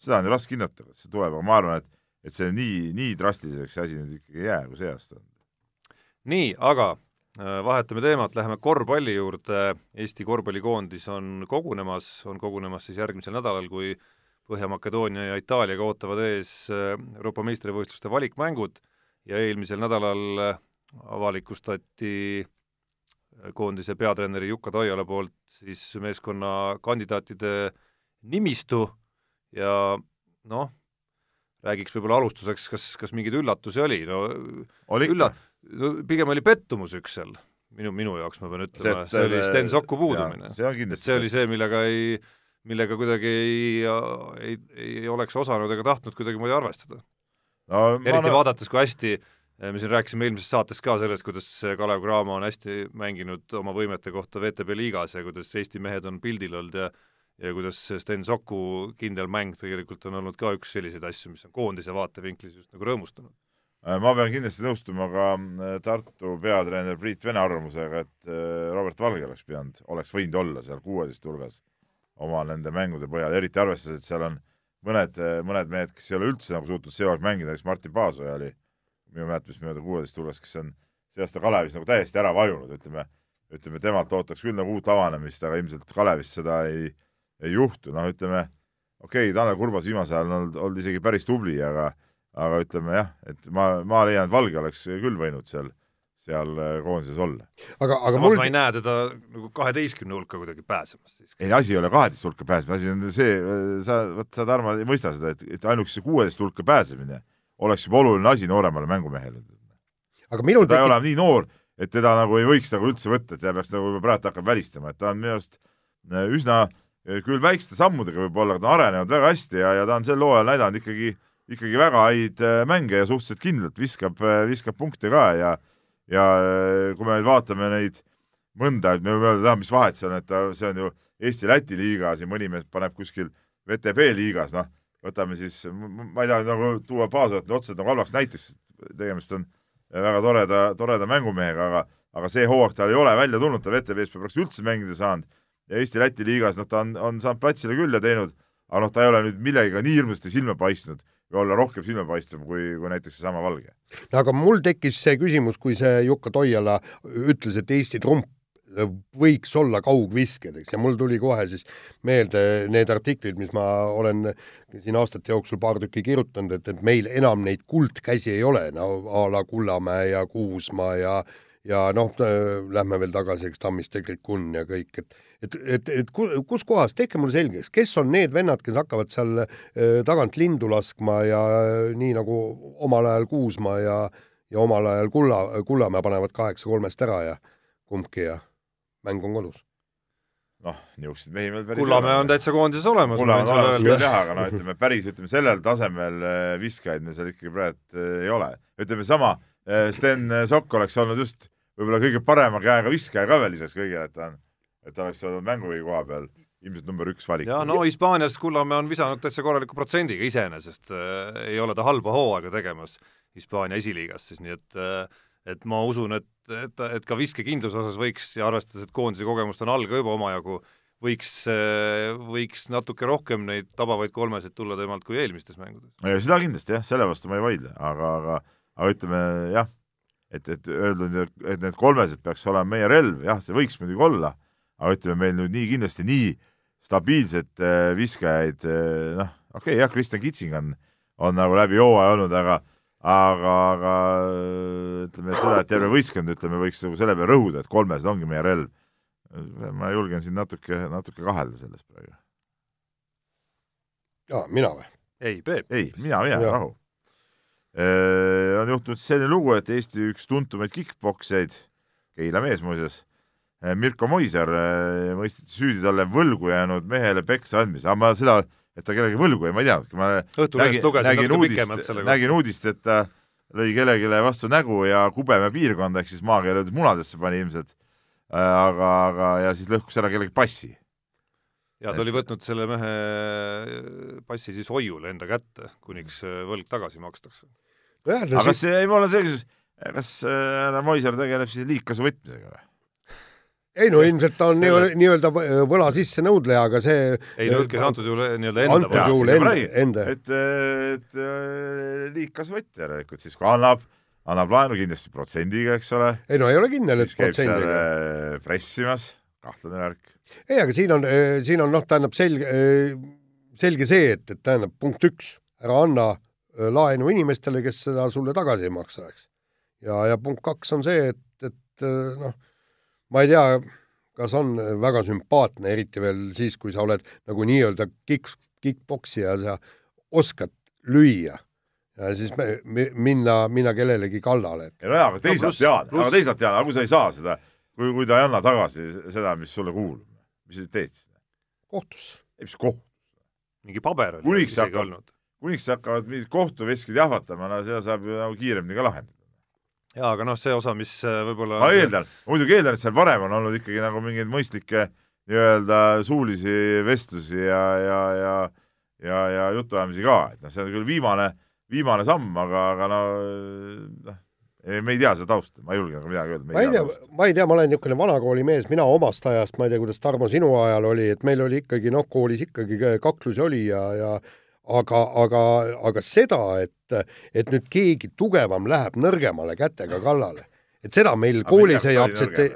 seda on ju raske hinnata, kas see tuleb, aga ma arvan, et et see nii, nii drastiliseks see asi nüüd ikkagi ei jää, kui see aasta on. nii, aga vahetame teemat, läheme korvpalli juurde, Eesti korvpallikoondis on kogunemas, on kogunemas siis järgmisel nädalal, kui Põhja-Makedoonia ja Itaaliaga ootavad ees äh, Euroopa meistrivõistluste valikmängud. Ja eelmisel nädalal äh, avalikustati koondise peatreeneri Jukka Toiala poolt siis meeskonna kandidaatide nimistu. Ja noh, räägiks võib-olla alustuseks, kas, kas mingeid üllatusi oli, no oli ülla-, no pigem oli pettumus üks seal, minu, minu jaoks ma pean ütlema, see oli Sten Soku puudumine. et see oli see, millega ei, millega kuidagi ei, ei, ei oleks osanud ega tahtnud kuidagimoodi arvestada no,. eriti no... vaadates, kui hästi eh, me siin rääkisime eelmises saates ka sellest, kuidas Kalev Cramo on hästi mänginud oma võimete kohta VTB liigas ja kuidas Eesti mehed on pildil olnud ja ja kuidas Sten Soku kindel mäng tegelikult on olnud ka üks selliseid asju, mis on koondise vaatevinklis just nagu rõõmustanud ma pean kindlasti nõustuma ka äh, Tartu peatreener Priit Vene arvamusega, et äh, Robert Valge oleks pidanud, oleks võinud olla seal kuueteist hulgas oma nende mängude põhjal, eriti arvestades, et seal on mõned, mõned mehed, kes ei ole üldse nagu suutnud see aeg mängida, näiteks Martin Paasoja oli minu mäletamist mööda kuueteist hulgas, kes on see aasta Kalevis nagu täiesti ära vajunud, ütleme, ütleme temalt ootaks küll nagu uut avanemist, aga ilmselt Kalevis seda ei, ei juhtu, noh, ütleme okei okay,, Tanel Kurbas viimasel ajal on olnud, olnud isegi päris tubli, aga aga ütleme jah, et ma, ma leian, et Valge oleks küll võinud seal, seal äh, koondises olla. aga, aga mul ma ei näe teda nagu kaheteistkümne hulka kuidagi pääsemas siis. ei, asi ei ole kaheteist hulka pääsemine, asi on see, äh, sa, vot sa, Tarmo, ei mõista seda, et, et ainuüksi kuueteist hulka pääsemine oleks juba oluline asi nooremale mängumehele. aga minul ta tekib... ei ole nii noor, et teda nagu ei võiks nagu üldse võtta, et ta peaks nagu praegu hakkama välistama, et ta on minu arust äh, üsna küll väikeste sammudega võib-olla, aga ta on arenenud väga hästi ja, ja ta on sel hooajal näidanud ikkagi äh, ikkagi väga häid äh, mänge ja suhteliselt kindlalt viskab, äh, viskab punkte ka ja ja äh, kui me nüüd vaatame neid mõnda, et me võime öelda, mis vahet seal on, et see on ju Eesti-Läti liiga, siin mõni mees paneb kuskil VTB liigas, noh, võtame siis, ma ei taha nagu tuua Paasovit otseselt nagu halvaks näiteks, tegemist on väga toreda, toreda mängumehega, aga aga see hooaeg tal ei ole välja tulnud, ta VTV-s pole praktiliselt üldse mängida saanud. Ja Eesti-Läti liigas, noh, ta on, on saanud platsile küll ja teinud, aga noh, ta ei ole nüüd millegagi nii hirmsasti silma paistnud või olla rohkem silmapaistvam kui, kui näiteks seesama Valge. no aga mul tekkis see küsimus, kui see Jukka Toiala ütles, et Eesti trump võiks olla kaugvisked, eks, ja mul tuli kohe siis meelde need artiklid, mis ma olen siin aastate jooksul paar tükki kirjutanud, et, et meil enam neid kuldkäsi ei ole, no a la Kullamäe ja Kuusma ja ja noh, lähme veel tagasi, eks Tammiste, Krikun ja kõik, et et, et, et kus kohas, tehke mulle selgeks, kes on need vennad, kes hakkavad seal äh, tagant lindu laskma ja äh, nii nagu omal ajal Kuusma ja ja omal ajal Kulla, Kullamäe panevad kaheksa kolmest ära ja kumbki ja mäng on kodus. noh, niisuguseid mehi meil päris Kullamäe on täitsa koondises olemas. Kullamäe on olemas küll jah, aga noh, ütleme päris, ütleme sellel tasemel äh, viskajaid meil seal ikkagi praegu äh, ei ole. ütleme sama, äh, Sten Sokk oleks olnud just võib-olla kõige parema käega viskaja ka veel lisaks kõigele, et ta on, et ta oleks olnud mänguviigi koha peal ilmselt number üks valik. ja no Hispaanias Kullamäe on visanud täitsa korraliku protsendiga iseenesest äh,, ei ole ta halba hooaega tegemas Hispaania esiliigas siis, nii et äh, et ma usun, et, et, et ka viskekindluse osas võiks ja arvestades, et koondise kogemust on all ka juba omajagu, võiks, võiks natuke rohkem neid tabavaid kolmesid tulla temalt kui eelmistes mängudes. seda kindlasti jah, selle vastu ma ei vaidle, aga, aga, aga ütleme jah, et, et öelda, et need kolmesed peaks olema meie relv, jah, see võiks muidugi olla, aga ütleme, meil nüüd nii kindlasti nii stabiilset äh, viskajaid, äh, noh, okei okay,, jah, Kristjan Kitsing on, on nagu läbi hooaja olnud, aga aga, aga ütleme, et seda, et terve võistkond, ütleme, võiks nagu selle peale rõhuda, et kolmesed ongi meie relv. ma julgen siin natuke, natuke kahelda selles praegu. jaa, mina või? ei, Peep. ei, mina, mina, rahu. On juhtunud selline lugu, et Eesti üks tuntumaid kick-poksjaid, Keila mees muuseas, Mirko Moiser mõisteti süüdi talle võlgu jäänud mehele peksa andmise, aga ma seda et ta kellegi võlgu jäi, ma ei teadnudki, ma Õhtulehest lugesin natuke pikemalt selle kohta. nägin uudist, et ta lõi kellelegi vastu nägu ja kubeme piirkonda ehk siis maakeele öeldes munadesse pani ilmselt, äh, aga, aga ja siis lõhkus ära kellegi passi. Ja ta oli võtnud selle mehe passi siis hoiule enda kätte, kuniks võlg tagasi makstakse. aga kas see, mul on see küsimus, kas äh, härra Moiser tegeleb siis liigkasu võtmisega või? ei no ilmselt ta on Sellest... nii-öelda võla sissenõudleja, aga see ei no kes antud juhul nii-öelda enda antud juhul enda, enda. et, et liigkasvõtt järelikult siis, kui annab, annab laenu kindlasti protsendiga, eks ole. ei no ei ole kindel, et protsendiga. pressimas, kahtlane värk. Ei, aga siin on, siin on noh, tähendab selge, selge see, et, et tähendab punkt üks, ära anna laenu inimestele, kes seda sulle tagasi ei maksa, eks. ja, ja punkt kaks on see, et, et noh ma ei tea, kas on väga sümpaatne, eriti veel siis, kui sa oled nagu nii-öelda kick, kick-poksija, sa oskad lüüa ja siis me, me, minna, minna kellelegi kallale. ei no jaa, aga teisalt no, Jaan, aga teisalt Jaan, aga kui sa ei saa seda, kui, kui ta ei anna tagasi seda, mis sulle kuulub, mis sa teed siis? kohtusse. ei, mis kohtusse? mingi paber oli kuniks hakkab, kuniks hakkavad mingid kohtuveskid jahvatama, no seda saab ju nagu kiiremini ka lahendada jaa, aga noh, see osa, mis äh, võib-olla ma eeldan, muidugi eeldan, et seal varem on olnud ikkagi nagu mingeid mõistlikke nii-öelda suulisi vestlusi ja, ja, ja ja, ja jutuajamisi ka, et noh, see on küll viimane, viimane samm, aga, aga no noh, me ei tea seda tausta, ma ei julge nagu midagi öelda. ma ei tea, ma ei tea, ma olen niisugune vanakooli mees, mina omast ajast, ma ei tea, kuidas Tarmo sinu ajal oli, et meil oli ikkagi noh, koolis ikkagi kaklusi oli ja, ja aga, aga, aga seda, et, et nüüd keegi tugevam läheb nõrgemale kätega kallale, et seda meil aga koolis ei aktsepte-,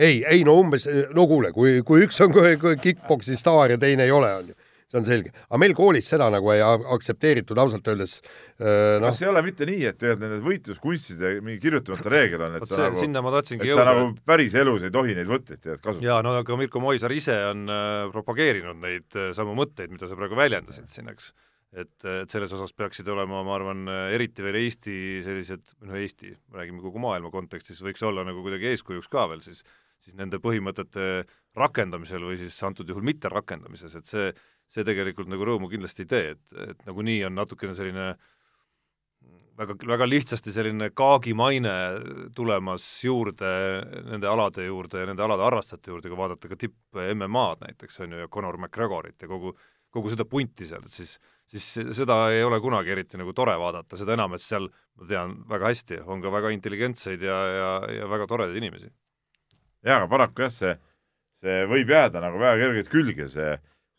ei, ei no umbes, no kuule, kui, kui üks on kick-poksi staar ja teine ei ole, on ju see on selge. aga meil koolis seda nagu ei aktsepteeritud ausalt öeldes no.. kas ei ole mitte nii, et tegelikult nendes võitluskunstide mingi kirjutamata reegel on, et sa see, nagu, sinna ma tahtsingi jõuda. sa nagu päris elus ei tohi neid võtteid tead kasutada. jaa, no aga Mirko Moisar ise on äh, propageerinud neid äh, samu mõtteid, mida sa praegu väljendasid siin, eks et, et selles osas peaksid olema, ma arvan, eriti veel Eesti sellised, noh Eesti, räägime kogu maailma kontekstis, võiks olla nagu kuidagi eeskujuks ka veel siis, siis nende põhimõtete rakendamisel või siis antud juhul mitterakendamises, et see, see tegelikult nagu rõõmu kindlasti ei tee, et, et nagunii on natukene selline väga, väga lihtsasti selline kaagimaine tulemas juurde nende alade juurde ja nende alade harrastajate juurde, kui vaadata ka tipp-MMA-d näiteks, on ju, ja Conor McGregorit ja kogu, kogu seda punti seal, et siis siis seda ei ole kunagi eriti nagu tore vaadata, seda enam, et seal, ma tean väga hästi, on ka väga intelligentseid ja, ja, ja väga toredaid inimesi. jaa, aga paraku jah, see, see võib jääda nagu väga kergelt külge, see,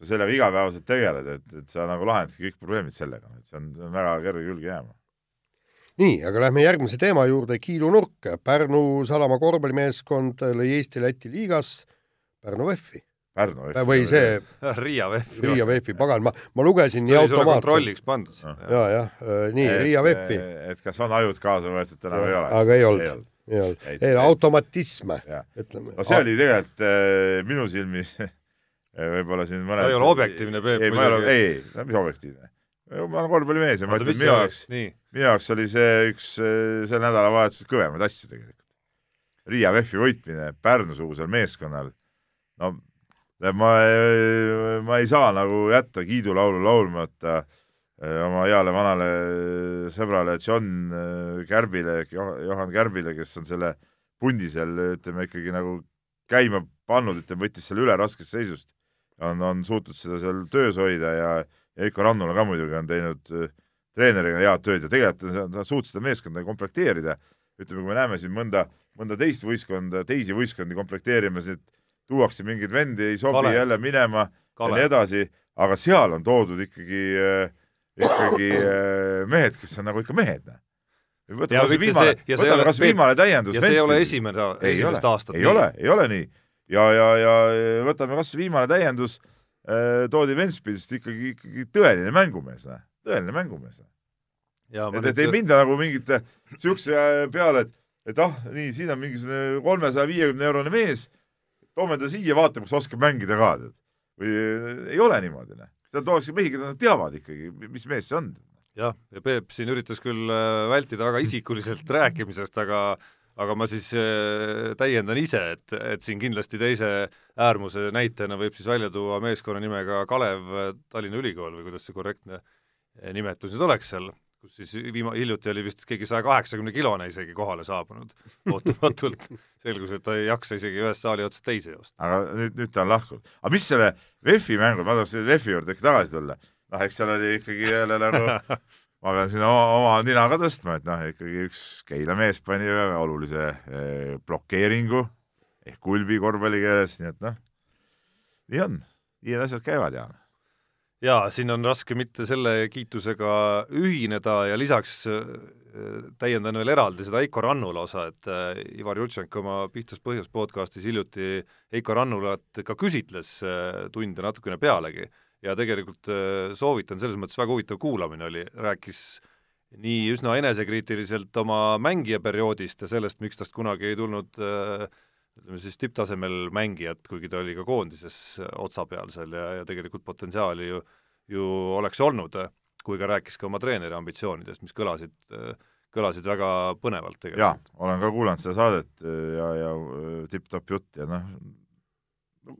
sa sellega igapäevaselt tegeled, et, et sa nagu lahendadki kõik probleemid sellega, et see on, see on väga kerge külge jääma. nii, aga lähme järgmise teema juurde, kiidunurk. Pärnu Salama korvpallimeeskond lõi Eesti-Läti liigas Pärnu VEF-i Pärnu VEF. või see *laughs* Riia VEF. Riia VEF-i, pagan, ma, ma lugesin nii automaatselt. kontrolliks pandud. ja, jah, äh, nii, Riia VEF-i. et kas on ajud kaasa võetud, täna või ei ole? aga ei olnud, ei olnud. ei, automatism, ütleme. no see oli tegelikult äh, minu silmis *laughs* võib-olla siin mõned ei ole objektiivne, Peep. ei, ma ei ole, ei, ei, mis objektiivne? ma olen korvpallimees ja ma ütlen, minu jaoks, minu jaoks oli see üks äh, selle nädalavahetuse kõvemaid asju tegelikult. Riia VEF-i võitmine Pärnu-sugusel meeskonnal, no ma, ma ei saa nagu jätta kiidulaulu laulmata eh, oma heale vanale sõbrale John eh, Kärbile, Johan Kärbile, kes on selle pundi seal, ütleme ikkagi nagu käima pannud, ütleme, võttis selle üle raskest seisust. On, on suutnud seda seal töös hoida ja, ja Veiko Rannula ka muidugi on teinud äh, treeneriga head tööd ja tegelikult nad suutsid seda meeskonda komplekteerida. ütleme, kui me näeme siin mõnda, mõnda teist võistkonda, teisi võistkondi komplekteerimas, et tuuakse mingeid vendi, ei sobi Kale. jälle minema Kale. ja nii edasi, aga seal on toodud ikkagi, äh, ikkagi äh, mehed, kes on nagu ikka mehed, võtame kas või viimane, võtame kas viimane täiendus. ja see ei ole esimene, esimest aastat. ei ole, ei ole nii. Ja, ja, ja võtame kas viimane täiendus eh,, toodi Ventspilsist ikkagi, ikkagi tõeline mängumees, tõeline mängumees. et, et ei minda nagu mingite siukse peale, et, et ah, nii, siin on mingisugune kolmesaja viiekümne eurone mees toome ta siia, vaatame, kas oskab mängida ka, tead. või ei ole niimoodi, noh. seda tuuakse mehi, keda nad teavad ikkagi, mis mees see on. jah, ja Peep siin üritas küll vältida väga isikuliselt rääkimisest, aga aga ma siis äh, täiendan ise, et, et siin kindlasti teise äärmuse näitena võib siis välja tuua meeskonna nimega Kalev Tallinna Ülikool või kuidas see korrektne nimetus nüüd oleks seal, kus siis viima-, hiljuti oli vist keegi saja kaheksakümne kilone isegi kohale saabunud *laughs* ootamatult. selgus, et ta ei jaksa isegi ühest saali otsast teise joosta. aga nüüd, nüüd ta on lahkunud. aga mis selle VEF-i mängu, ma tahaks VEF-i juurde ikka tagasi tulla, noh, eks seal oli ikkagi jälle nagu *laughs* ma pean siin oma, oma nina ka tõstma, et noh, ikkagi üks Keila mees pani olulise eh, blokeeringu ehk kulbi korvpallikeeles, nii et noh, nii on, nii need asjad käivad, Jaan. Jaa, siin on raske mitte selle kiitusega ühineda ja lisaks äh, täiendan veel eraldi seda Heiko Rannula osa, et äh, Ivar Jutšenko oma Pihtas põhjas podcastis hiljuti Heiko Rannulat ka küsitles äh, tunde natukene pealegi ja tegelikult soovitan, selles mõttes väga huvitav kuulamine oli, rääkis nii üsna enesekriitiliselt oma mängijaperioodist ja sellest, miks tast kunagi ei tulnud ütleme siis tipptasemel mängijat, kuigi ta oli ka koondises otsa peal seal ja, ja tegelikult potentsiaali ju, ju oleks olnud, kui ka rääkis ka oma treeneri ambitsioonidest, mis kõlasid, kõlasid väga põnevalt tegelikult. jaa, olen ka kuulanud seda saadet ja, ja tipp-topp jutt ja noh,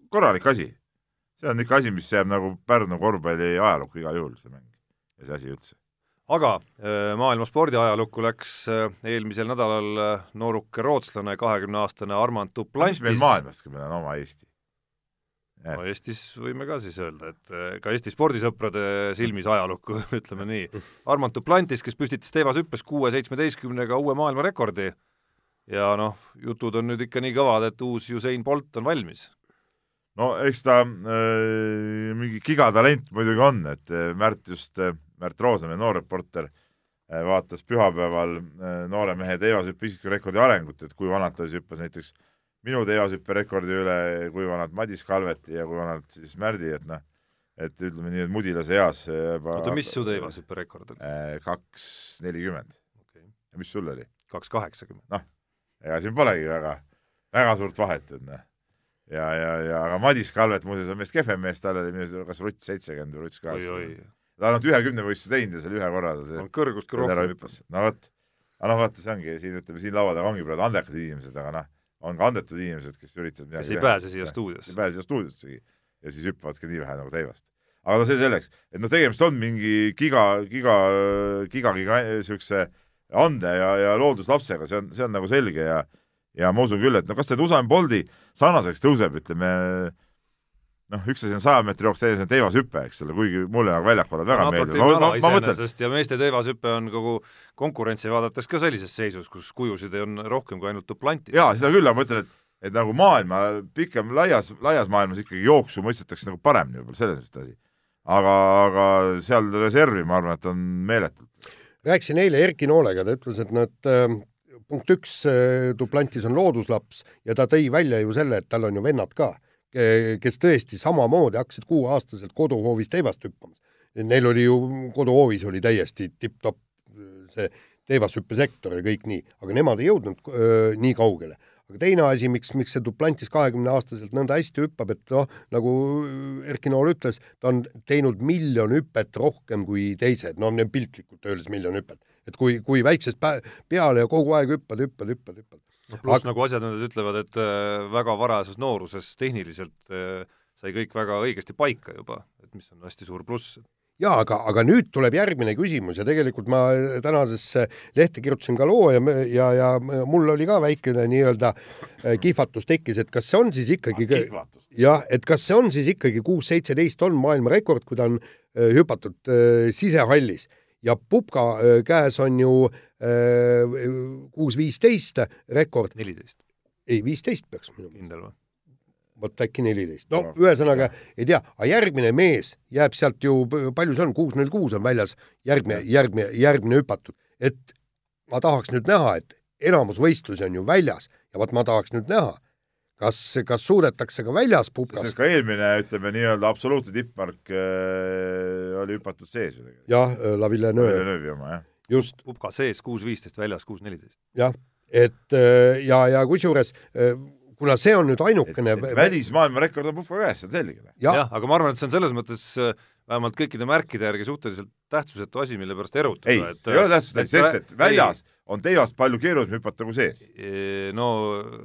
korralik asi. See on ikka asi, mis jääb nagu Pärnu korvpalli ajalukku igal juhul, see mäng ja see asi üldse aga äh, maailma spordiajalukku läks äh, eelmisel nädalal äh, nooruke rootslane, kahekümneaastane Armand Duplantis. mis meil maailmastki, meil on oma Eesti. no Eestis võime ka siis öelda, et ka Eesti spordisõprade silmis ajalukku, *laughs* ütleme nii. Armand Duplantis, kes püstitas teevashüppes kuue seitsmeteistkümnega uue maailmarekordi ja noh, jutud on nüüd ikka nii kõvad, et uus Usain Bolt on valmis no eks ta äh, mingi gigatalent muidugi on, et Märt just äh, Märt Roosamäe, noor reporter, äh, vaatas pühapäeval äh, noore mehe teevashüppe isikrekordi arengut, et kui vanalt ta siis hüppas näiteks minu teevashüpperekordi üle, kui vanalt Madis Kalveti ja kui vanalt siis Märdi, et noh, et ütleme nii, et mudilase eas juba oota, mis su teevashüpperekord oli? Äh, kaks nelikümmend ja mis sul oli? kaks kaheksakümmend. noh, ega siin polegi väga, väga suurt vahet, et noh ja, ja, ja aga Madis Kalvet muuseas on meist kehvem mees, tal oli minu arust kas rutt seitsekümmend või rutt kaheksakümmend. ta on ainult ühe kümnevõistluse teinud ja seal ühe korra ta see kõrgust ka rohkem. Hüppas. no vot, aga noh, vaata, see ongi siin, ütleme siin laua taga ongi praegu andekad inimesed, aga noh, on ka andetud inimesed, kes üritavad midagi kes ei pääse siia stuudiosse. ei pääse siia stuudiossegi ja siis hüppavadki nii vähe nagu teivast. aga no see selleks, et noh, tegemist on mingi giga, giga, giga, giga niisuguse ande ja, ja looduslapsega, see on, see on nagu selge ja ja ma usun küll, et no kas ta Usain Bolti sarnaseks tõuseb, ütleme noh, üks asi on saja meetri jooks, teine asi on teivashüpe, eks ole, kuigi mulle nagu väljakul väga meeldib. ma, ma, ma mõtlen. ja meeste teivashüpe on kogu konkurentsi vaadates ka sellises seisus, kus kujusid on rohkem kui ainult duplantis. jaa, seda küll, aga ma ütlen, et et nagu maailma pikem, laias, laias maailmas ikkagi jooksu mõistetakse nagu paremini võib-olla, selles mõttes asi. aga, aga seal reservi, ma arvan, et on meeletult. rääkisin eile Erki Noolega, ta ütles, et nad äh, punkt üks, Duplantis on looduslaps ja ta tõi välja ju selle, et tal on ju vennad ka, kes tõesti samamoodi hakkasid kuueaastaselt koduhoovis teivast hüppamas. Neil oli ju, koduhoovis oli täiesti tipp-topp see teivashüppesektor ja kõik nii, aga nemad ei jõudnud öö, nii kaugele aga teine asi, miks, miks see Duplantis kahekümneaastaselt nõnda hästi hüppab, et noh, nagu Erki Nool ütles, ta on teinud miljon hüpet rohkem kui teised, no piltlikult öeldes miljon hüpet. Et kui, kui väiksest peale ja kogu aeg hüppad, hüppad, hüppad, hüppad. noh, pluss aga... nagu asjatundjad ütlevad, et äh, väga varajases nooruses tehniliselt äh, sai kõik väga õigesti paika juba, et mis on hästi suur pluss. Jaa, aga, aga nüüd tuleb järgmine küsimus ja tegelikult ma tänasesse lehte kirjutasin ka loo ja, ja, ja mul oli ka väikene nii-öelda äh, kihvatus tekkis, et kas see on siis ikkagi ah, jah, et kas see on siis ikkagi kuus seitseteist on maailmarekord, kui ta on äh, hüpatud äh, sisehallis ja Pupka käes on ju kuus viisteist rekord. neliteist. ei, viisteist peaks minu meelest. kindel või? vot äkki neliteist. no ühesõnaga ei tea, aga järgmine mees jääb sealt ju, palju see on, kuus null kuus on väljas, järgmine, järgmine, järgmine hüpatud, et ma tahaks nüüd näha, et enamus võistlusi on ju väljas ja vot ma tahaks nüüd näha, kas, kas suudetakse ka väljas pupkast. ka eelmine, ütleme nii-öelda absoluutne tippmark äh, oli hüpatud sees ju tegelikult. jah, äh, La Villeneuve. Villeneuve'i oma, jah. just. pupka sees kuus viisteist, väljas kuus neliteist. jah, et äh, ja, ja kusjuures äh, kuna see on nüüd ainukene välismaailma rekord on Pupka käes, see on selge. jah ja,, aga ma arvan, et see on selles mõttes äh, vähemalt kõikide märkide järgi suhteliselt tähtsusetu asi, mille pärast erutada. ei, ei ole tähtsusetu, sest et väljas ei, on teivast palju keerulisem hüpata kui sees. no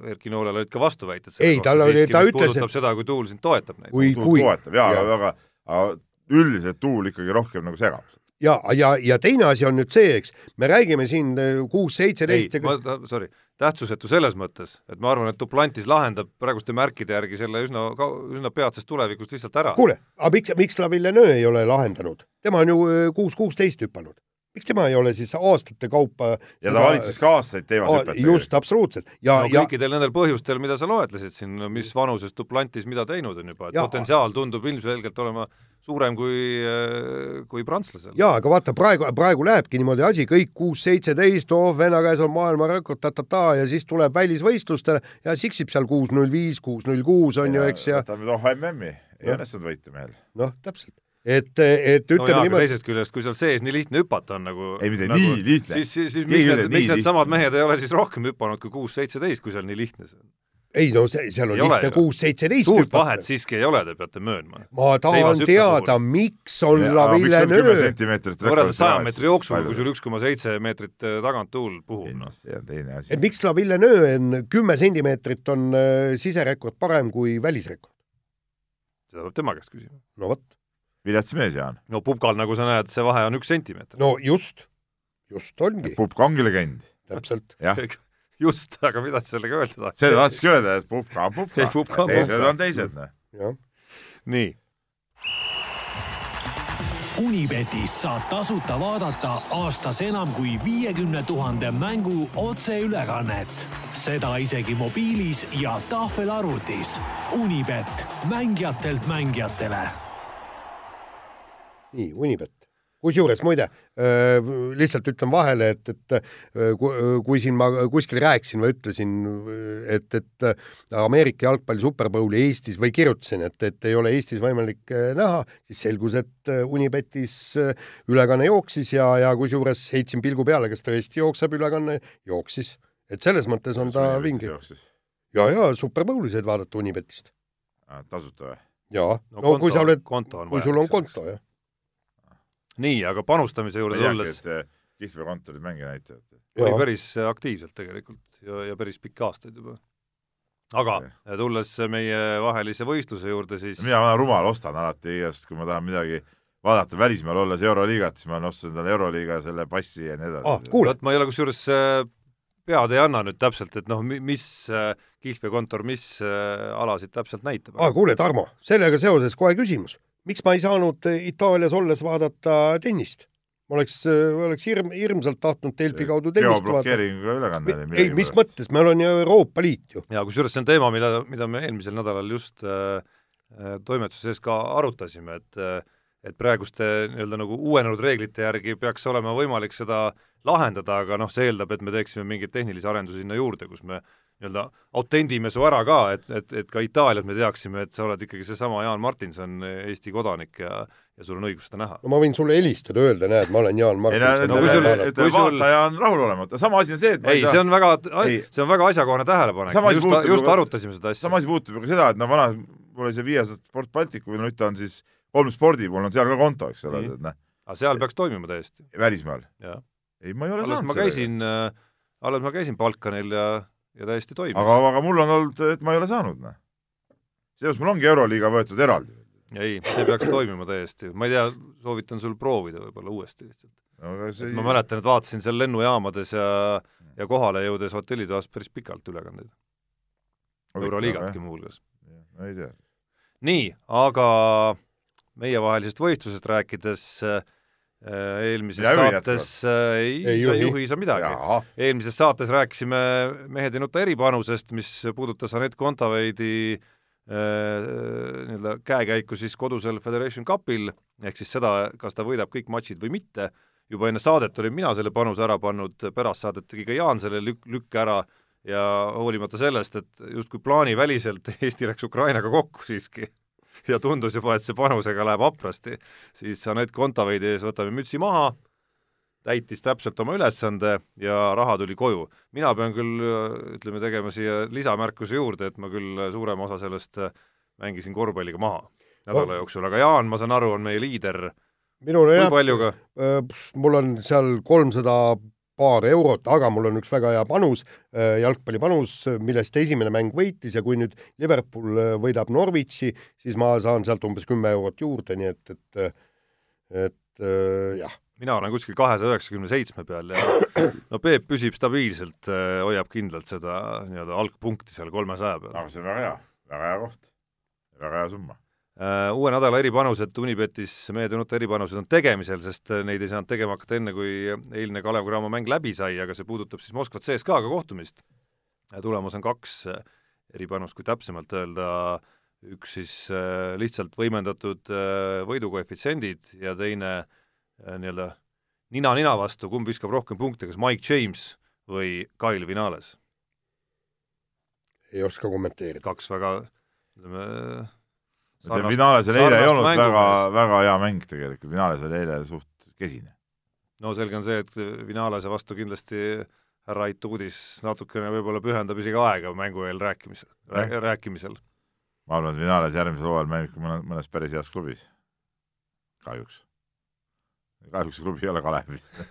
Erki Noolel olid ka vastuväited ei, tal oli, ta ütles, et seda, kui tuul sind toetab näiteks. kui, kui toetab jaa ja., aga, aga üldiselt tuul ikkagi rohkem nagu segab ja, ja, ja teine asi on nüüd see, eks, me räägime siin äh, kuus, seitseteist ei, ma, sorry, tähtsusetu selles mõttes, et ma arvan, et Duplantis lahendab praeguste märkide järgi selle üsna, üsna peatsest tulevikust lihtsalt ära. kuule, aga miks, miks La Villeneuve ei ole lahendanud? tema on ju äh, kuus kuusteist hüpanud. miks tema ei ole siis aastate kaupa ja ta valitses ka aastaid teemashüpet. just, absoluutselt. ja no, kõikidel ja... nendel põhjustel, mida sa loetlesid siin, mis vanuses Duplantis mida teinud on juba, et ja, potentsiaal tundub ilmselgelt olema suurem kui, äh, kui prantslasel. jaa, aga vaata, praegu, praegu lähebki niimoodi asi, kõik kuus, seitseteist, oh, venna käes on maailmarekord ta-ta-ta ja siis tuleb välisvõistlustele ja siksib seal kuus null viis, kuus null kuus on ja, ju, eks ja võtame noh MM-i, ei õnnestunud võita mehel. noh, täpselt et, et ütleme no niimoodi teisest küljest, kui seal sees nii lihtne hüpata on nagu ei mitte nagu, nii lihtne. siis, siis, siis miks need, miks need samad mehed ei ole siis rohkem hüpanud kui kuus-seitseteist, kui seal nii lihtne see on? Ei no see, seal on lihtne kuus-seitseteist suurt vahet siiski ei ole, te peate möönma. ma tahan teada, miks on ja, La Villeneuve võrreldes saja meetri jooksuga, kui sul üks koma seitse meetrit äh, tagant tuul puhub, noh. see on teine asi. et miks La Villeneuve on kümme sentimeetrit on äh, siserekord parem kui välisrekord? seda peab tema käest küsima. no vot. vilets mees, Jaan. no pubkal, nagu sa näed, see vahe on üks sentimeeter. no just, just ongi. pubka ongi legend. täpselt. jah *laughs* just, aga mida sa sellega öelda tahad? seda tahtsidki öelda, et pupka on pupka, teised on teised, noh. nii. Unibetis saab tasuta vaadata aastas enam kui viiekümne tuhande mängu otseülekannet. seda isegi mobiilis ja tahvelarvutis. Unibet, mängijatelt mängijatele. nii, Unibet kusjuures muide, lihtsalt ütlen vahele, et, et kui siin ma kuskil rääkisin või ütlesin, et, et Ameerika jalgpalli superbowli Eestis või kirjutasin, et, et ei ole Eestis võimalik näha, siis selgus, et Unibetis ülekanne jooksis ja, ja kusjuures heitsin pilgu peale, kas tõesti jookseb ülekanne, jooksis. et selles mõttes on ta vinge. ja, ja superbowli said vaadata Unibetist. tasuta või? jaa, no, no konto, kui sa oled, kui sul on konto, jah nii, aga panustamise juurde tulles eh, kihlveokontorid mänge näitavad. oli päris aktiivselt tegelikult ja, ja päris pikki aastaid juba. aga ja. tulles meie vahelise võistluse juurde, siis mina vana rumal ostan alati igast, kui ma tahan midagi vaadata välismaal olles Euroliigat, siis ma olen ostnud endale Euroliiga selle passi ja nii edasi ah,. Cool. ma ei ole kusjuures pead ei anna nüüd täpselt, et noh, mis kihlveokontor, mis alasid täpselt näitab. aa, kuule, Tarmo, sellega seoses kohe küsimus. Miks ma ei saanud Itaalias olles vaadata tennist? ma oleks, oleks hirm, hirmsalt tahtnud Delfi kaudu tennist vaadata. ülekanne oli ei, mis mõttes, me oleme ju Euroopa Liit ju. jaa, kusjuures see on teema, mida, mida me eelmisel nädalal just äh, äh toimetuse sees ka arutasime, et äh, et praeguste nii-öelda nagu uuenenud reeglite järgi peaks olema võimalik seda lahendada, aga noh, see eeldab, et me teeksime mingeid tehnilisi arendusi sinna juurde, kus me nii-öelda autendime su ära ka, et, et, et ka Itaalias me teaksime, et sa oled ikkagi seesama Jaan Martinson, Eesti kodanik ja ja sul on õigus seda näha. no ma võin sulle helistada, öelda, näed, ma olen Jaan Martinson. No, kui sul, et vaataja on rahulolematu, sama asi on see, et ei, see on väga, see on väga asjakohane tähelepanek, just, just, just arutasime seda asja. sama asi puudutab ju ka seda, et no vana, mul oli see Viasat Sport Baltic või no nüüd ta on siis kolm spordi, mul on seal ka konto, eks ole, et noh. aga seal peaks toimima täiesti. välismaal? ei, ma ei ole alles saanud ma käisin äh,, alles ma käisin Balkanil ja ja täiesti toimis. aga, aga mul on olnud, et ma ei ole saanud, noh. seepärast mul ongi Euroliiga võetud eraldi. ei, see peaks toimima täiesti, ma ei tea, soovitan sul proovida võib-olla uuesti lihtsalt no,. See... ma mäletan, et vaatasin seal lennujaamades ja, ja kohale jõudes hotellitoas päris pikalt ülekandeid. Euroliigatki muuhulgas. no ei tea. nii, aga meievahelisest võistlusest rääkides äh, eelmises ja saates äh, ei, ei juhi, juhi saa midagi. eelmises saates rääkisime Mehed ei nuta eripanusest, mis puudutas Anett Kontaveidi äh, nii-öelda käekäiku siis kodusel Federation Cupil, ehk siis seda, kas ta võidab kõik matšid või mitte, juba enne saadet olin mina selle panuse ära pannud, pärast saadet tegi ka Jaan selle lük-, lükke ära ja hoolimata sellest, et justkui plaaniväliselt *laughs* Eesti läks Ukrainaga kokku siiski *laughs* ja tundus juba, et see panusega läheb haprasti, siis Anett Kontaveidi ees võtame mütsi maha, täitis täpselt oma ülesande ja raha tuli koju. mina pean küll, ütleme, tegema siia lisamärkuse juurde, et ma küll suurema osa sellest mängisin korvpalliga maha nädala jooksul, aga Jaan, ma saan aru, on meie liider. minul jah, äh, mul on seal kolmsada paar eurot, aga mul on üks väga hea panus, äh, jalgpallipanus, millest esimene mäng võitis ja kui nüüd Liverpool äh, võidab Norwichi, siis ma saan sealt umbes kümme eurot juurde, nii et, et et äh, jah. mina olen kuskil kahesaja üheksakümne seitsme peal ja no Peep püsib stabiilselt, hoiab kindlalt seda nii-öelda algpunkti seal kolmesaja peal. aga see on väga hea, väga hea koht, väga hea summa uue nädala eripanused Unibetis, meie tunnuta eripanused on tegemisel, sest äh, neid ei saanud tegema hakata enne, kui eilne Kalev Cramo mäng läbi sai, aga see puudutab siis Moskva CSKA-ga kohtumist. tulemus on kaks äh, eripanust, kui täpsemalt öelda, üks siis lihtsalt võimendatud võidukoefitsiendid ja teine nii-öelda nina-nina vastu, kumb viskab rohkem punkte, kas Mike James või Kyle Vinales? ei oska kommenteerida. kaks väga ütleme Vinales oli eile ei olnud väga, väga hea mäng tegelikult, Vinales oli eile suht kesine. no selge on see, et Vinalese vastu kindlasti härra Aituudis natukene võib-olla pühendab isegi aega mängu eel rääkimisel rää,, rääkimisel. ma arvan, et Vinales järgmisel hooajal mängib mõne, mõnes päris heas klubis. kahjuks. kahjuks see klubi ei ole Kalev vist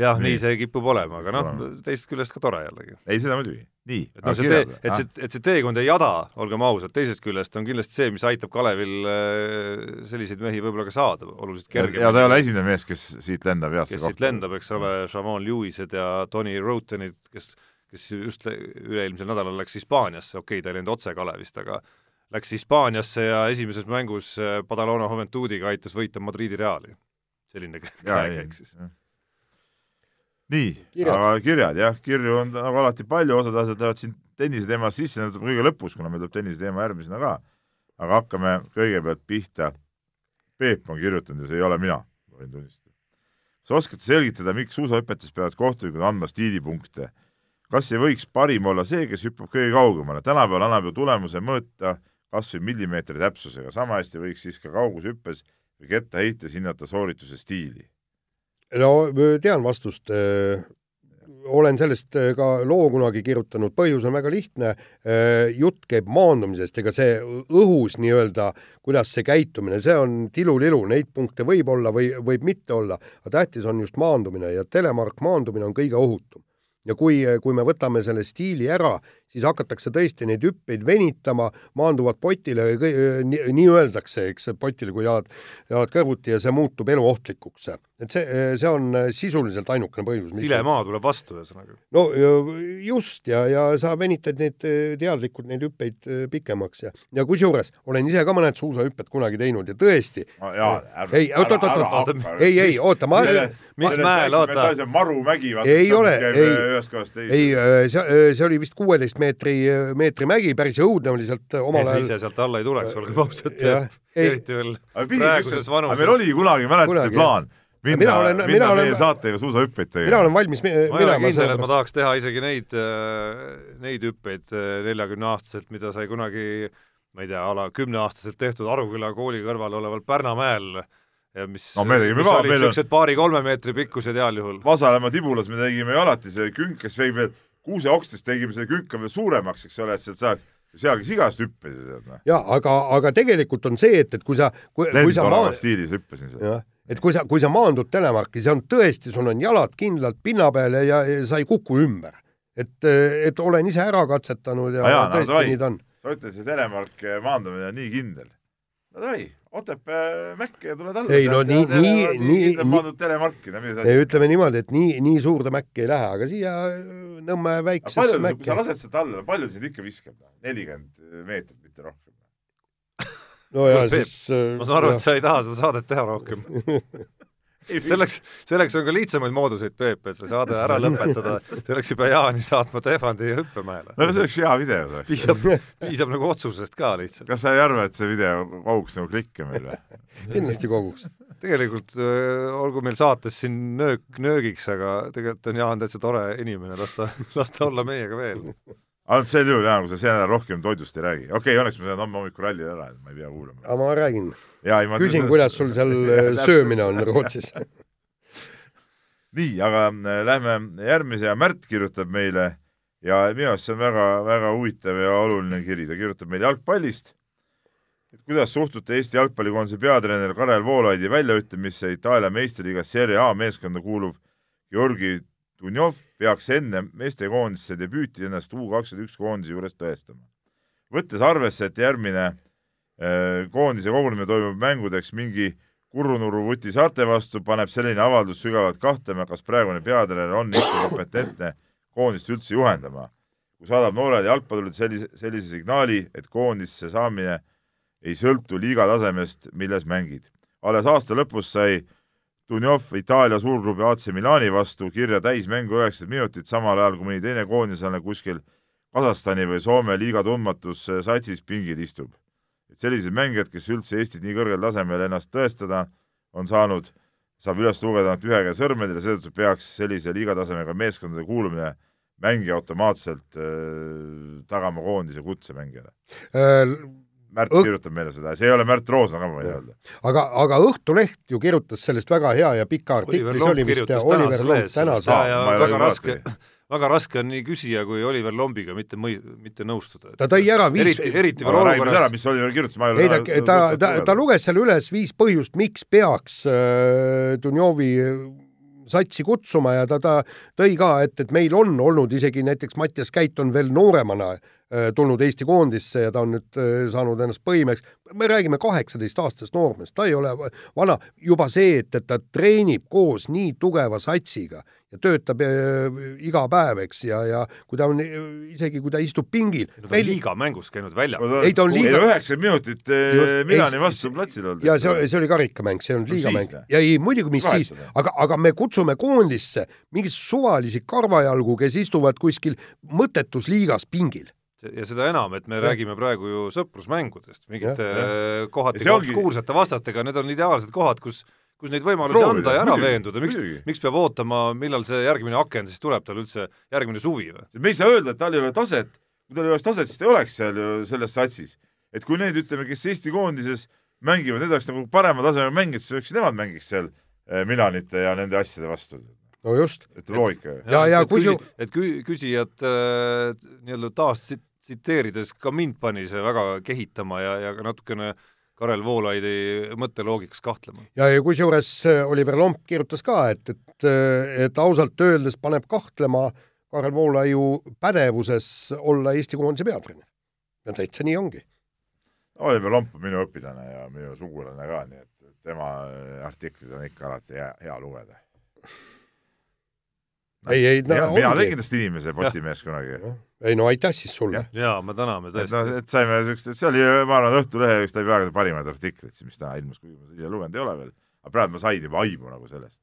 jah, nii see kipub olema, aga noh, teisest küljest ka tore jällegi. ei, seda muidugi, nii. et noh, see tee, et see, et see teekond ei jada, olgem ausad, teisest küljest on kindlasti see, mis aitab Kalevil äh, selliseid mehi võib-olla ka saada oluliselt kergemini. ja ta ei ole esimene mees, kes siit lendab kohta. kes siit lendab, eks ole, Shamon Lewised ja Tony Rotenid, kes kes just üle-eelmisel nädalal läks Hispaaniasse, okei okay,, ta ei läinud otse Kalevist, aga läks Hispaaniasse ja esimeses mängus äh, Badalona Juventudiga aitas võita Madridi Reali. selline käekäik siis nii, aga kirjad jah, kirju on nagu alati palju, osad asjad lähevad siin tennise teemas sisse, need tuleb kõige lõpus, kuna meil tuleb tennise teema järgmisena ka. aga hakkame kõigepealt pihta. Peep on kirjutanud ja see ei ole mina, võin tunnistada. kas oskate selgitada, miks suusahüpetes peavad kohtunikud andma stiilipunkte? kas ei võiks parim olla see, kes hüppab kõige kaugemale? tänapäeval annab ju tulemuse mõõta kas või millimeetri täpsusega, sama hästi võiks siis ka kaugushüppes või kettaheites hinnata soorituse stiili no tean vastust. Äh, olen sellest äh, ka loo kunagi kirjutanud, põhjus on väga lihtne. Äh, jutt käib maandumisest, ega see õhus nii-öelda, kuidas see käitumine, see on tilulilu, neid punkte võib olla või võib mitte olla, aga tähtis on just maandumine. Ja telemark maandumine on kõige ohutum. Ja kui, kui me võtame selle stiili ära, siis hakatakse tõesti neid hüppeid venitama, maanduvad potile, nii, nii öeldakse, eks, potile, kui jalad, jalad kõrvuti ja see muutub eluohtlikuks. et see, see on sisuliselt ainukene põhjus. silemaa tuleb vastu, ühesõnaga. no just ja, ja sa venitad neid teadlikult neid hüppeid pikemaks ja, ja kusjuures olen ise ka mõned suusahüpped kunagi teinud ja tõesti. ei, oot, oot, oot, oot, ei, ei, oota, ma. mis mäel, oota. Marumägi. ei ole, ei, ei, see, see oli vist kuueteist meetri, meetri mägi, päris õudne oli sealt omal ajal. ise sealt alla ei tuleks, olgem ausad. eriti veel praeguses vanuses. meil oli kunagi, mäletate, plaan minna, mina olen, minna mina olen, meie saatega suusahüppeid tegema. mina olen valmis minema. ma ei ole kindel, et ma tahaks teha isegi neid, äh, neid hüppeid äh, neljakümneaastaselt, mida sai kunagi ma ei tea, a la kümneaastaselt tehtud Aruküla kooli kõrval oleval Pärnamäel ja mis no me tegime ka, meil niisugused on... paari-kolme meetri pikkused heal juhul. Vasalemma tibulas me tegime ju alati see künk, kes veib veel kuuseokstest tegime selle künka veel suuremaks, eks ole, et sealt saaks seal, kes igast hüppasid. jaa, aga, aga tegelikult on see, et, et kui sa kui, kui sa maa... stiilis hüppasin seal et kui sa, kui sa maandud telemarki, see on tõesti, sul on jalad kindlalt pinna peal ja, ja sa ei kuku ümber. et, et olen ise ära katsetanud ja, ja tõesti no, nii ta on. sa ütled, see telemark maandumine on nii kindel. No davai, Otepää mäkke ja tuled alla. ei no nii, nii, nii, nii, telemarki. ei, ütleme niimoodi, et nii, nii suurde mäkke ei lähe, aga siia Nõmme väiksesse mäkke. kui sa lased sealt alla, palju sind ikka viskab? nelikümmend meetrit, mitte rohkem no ja siis äh, ma saan aru, et sa ei taha seda saadet teha rohkem *laughs* selleks, selleks on ka lihtsamaid mooduseid, Peep, et see saade ära lõpetada, selleks ei pea Jaani saatma Tehvandi hüppemäele. no see oleks hea video see. piisab, piisab nagu otsusest ka lihtsalt. kas sa ei arva, et see video koguks nagu klikke meil või? kindlasti koguks. tegelikult äh, olgu meil saates siin nöök nöögiks, aga tegelikult on Jaan täitsa tore inimene, las ta, las ta olla meiega veel ainult sel juhul jaa, kui sa see nädal rohkem toidust ei räägi. okei okay,, õnneks ma saan homme hommikul rallil ära, et ma ei pea kuulama. aga ma räägin. küsin, kuidas sul seal *laughs* äh, söömine on Rootsis *laughs* nii, aga äh, lähme järgmise ja Märt kirjutab meile ja minu arust see on väga-väga huvitav ja oluline kiri, ta kirjutab meile jalgpallist. et kuidas suhtute Eesti jalgpallikoondise peatreeneri Karel Voolaidi väljaütlemisse Itaalia meistriliigas Serie A meeskonda kuuluv Georgi Dunjov peaks enne meestekoondise debüüti ennast U kakskümmend üks koondise juures tõestama. võttes arvesse, et järgmine äh, koondise kogunemine toimub mängudeks mingi Kurunurru Vuti saarte vastu, paneb selline avaldus sügavalt kahtlema, kas praegune peatreener on ikka kompetentne koondist üldse juhendama. kui saadab noorele jalgpallurile sellise, sellise signaali, et koondisse saamine ei sõltu liiga tasemest, milles mängid. alles aasta lõpus sai Dunjov Itaalia suurklubi AC Milani vastu kirja täismängu üheksakümmend minutit, samal ajal kui mõni teine koondislane kuskil Kasahstani või Soome liiga tundmatus satsis pingil istub. et sellised mängijad, kes üldse Eestit nii kõrgel tasemel ennast tõestada on saanud, saab üles lugeda ainult ühe käe sõrmedel ja seetõttu peaks sellise liigatasemega meeskondade kuulumine mängija automaatselt äh, tagama koondise kutsemängijale äh Märt Õht... kirjutab meile seda, see ei ole Märt Roosna ka, ma võin öelda. aga, aga Õhtuleht ju kirjutas sellest väga hea ja pika artikli, see oli vist Oliver Lomp tänases. väga raske, väga raske on nii küsija kui Oliver Lombiga mitte mõi-, mitte nõustuda. ta tõi ära viis eriti, eriti veel olukorras mis Oliver kirjutas, ma ei ole ei ta, ta, ta, ta luges seal üles viis põhjust, miks peaks äh, Dunjovi satsi kutsuma ja ta, ta tõi ka, et, et meil on olnud isegi näiteks Mattias Käit on veel nooremana Äh, tulnud Eesti koondisse ja ta on nüüd äh, saanud ennast põhimeheks. me räägime kaheksateistaastasest noormehest, ta ei ole vana, juba see, et, et ta treenib koos nii tugeva satsiga ja töötab äh, iga päev, eks, ja, ja kui ta on, isegi kui ta istub pingil. ta on meil... liiga mängus käinud väljakul. ei, ta on liiga. üheksakümmend minutit Milani vastu platsil olnud. ja see, see oli karikamäng, see on liigamäng. ja ei, muidugi, mis siis, aga, aga me kutsume koondisse mingeid suvalisi karvajalgu, kes istuvad kuskil mõttetus liigas pingil ja seda enam, et me ja. räägime praegu ju sõprusmängudest, mingite kohati obskuursete vastastega, need on ideaalsed kohad, kus kus neid võimalusi Proovida, anda ja ära muidugi, veenduda, miks, miks peab ootama, millal see järgmine aken siis tuleb tal üldse, järgmine suvi või? me ei saa öelda, et tal ei ole taset, kui tal ei oleks taset, siis ta ei oleks seal ju selles satsis. et kui need, ütleme, kes Eesti koondises mängivad, need oleks nagu parema taseme mängijad, siis oleks nemad mängiks seal eh, Milanite ja nende asjade vastu no just. et loogika. ja, ja, ja kui ju et küsijad äh, nii-öelda taas tsiteerides ka mind pani see väga kehitama ja, ja ka natukene Karel Voolaidi mõtteloogikas kahtlema. ja, ja kusjuures äh, Oliver Lomp kirjutas ka, et, et, äh, et ausalt öeldes paneb kahtlema Karel Voolaiu pädevuses olla Eesti koondise peatreener. ja täitsa nii ongi. Oliver Lomp on minu õpilane ja minu sugulane ka, nii et, tema artiklid on ikka alati hea, hea lugeda. Ei, ei no, mina, mina tegin tast inimese Postimehes kunagi. ei no aitäh siis sulle. jaa, me täname tõesti. et noh, et saime siukest, see oli, ma arvan, Õhtulehe üks läbi aegade parimaid artikleid, mis täna ilmus, kuigi ma ise lugenud ei ole veel, aga praegu ma sain juba aimu nagu sellest.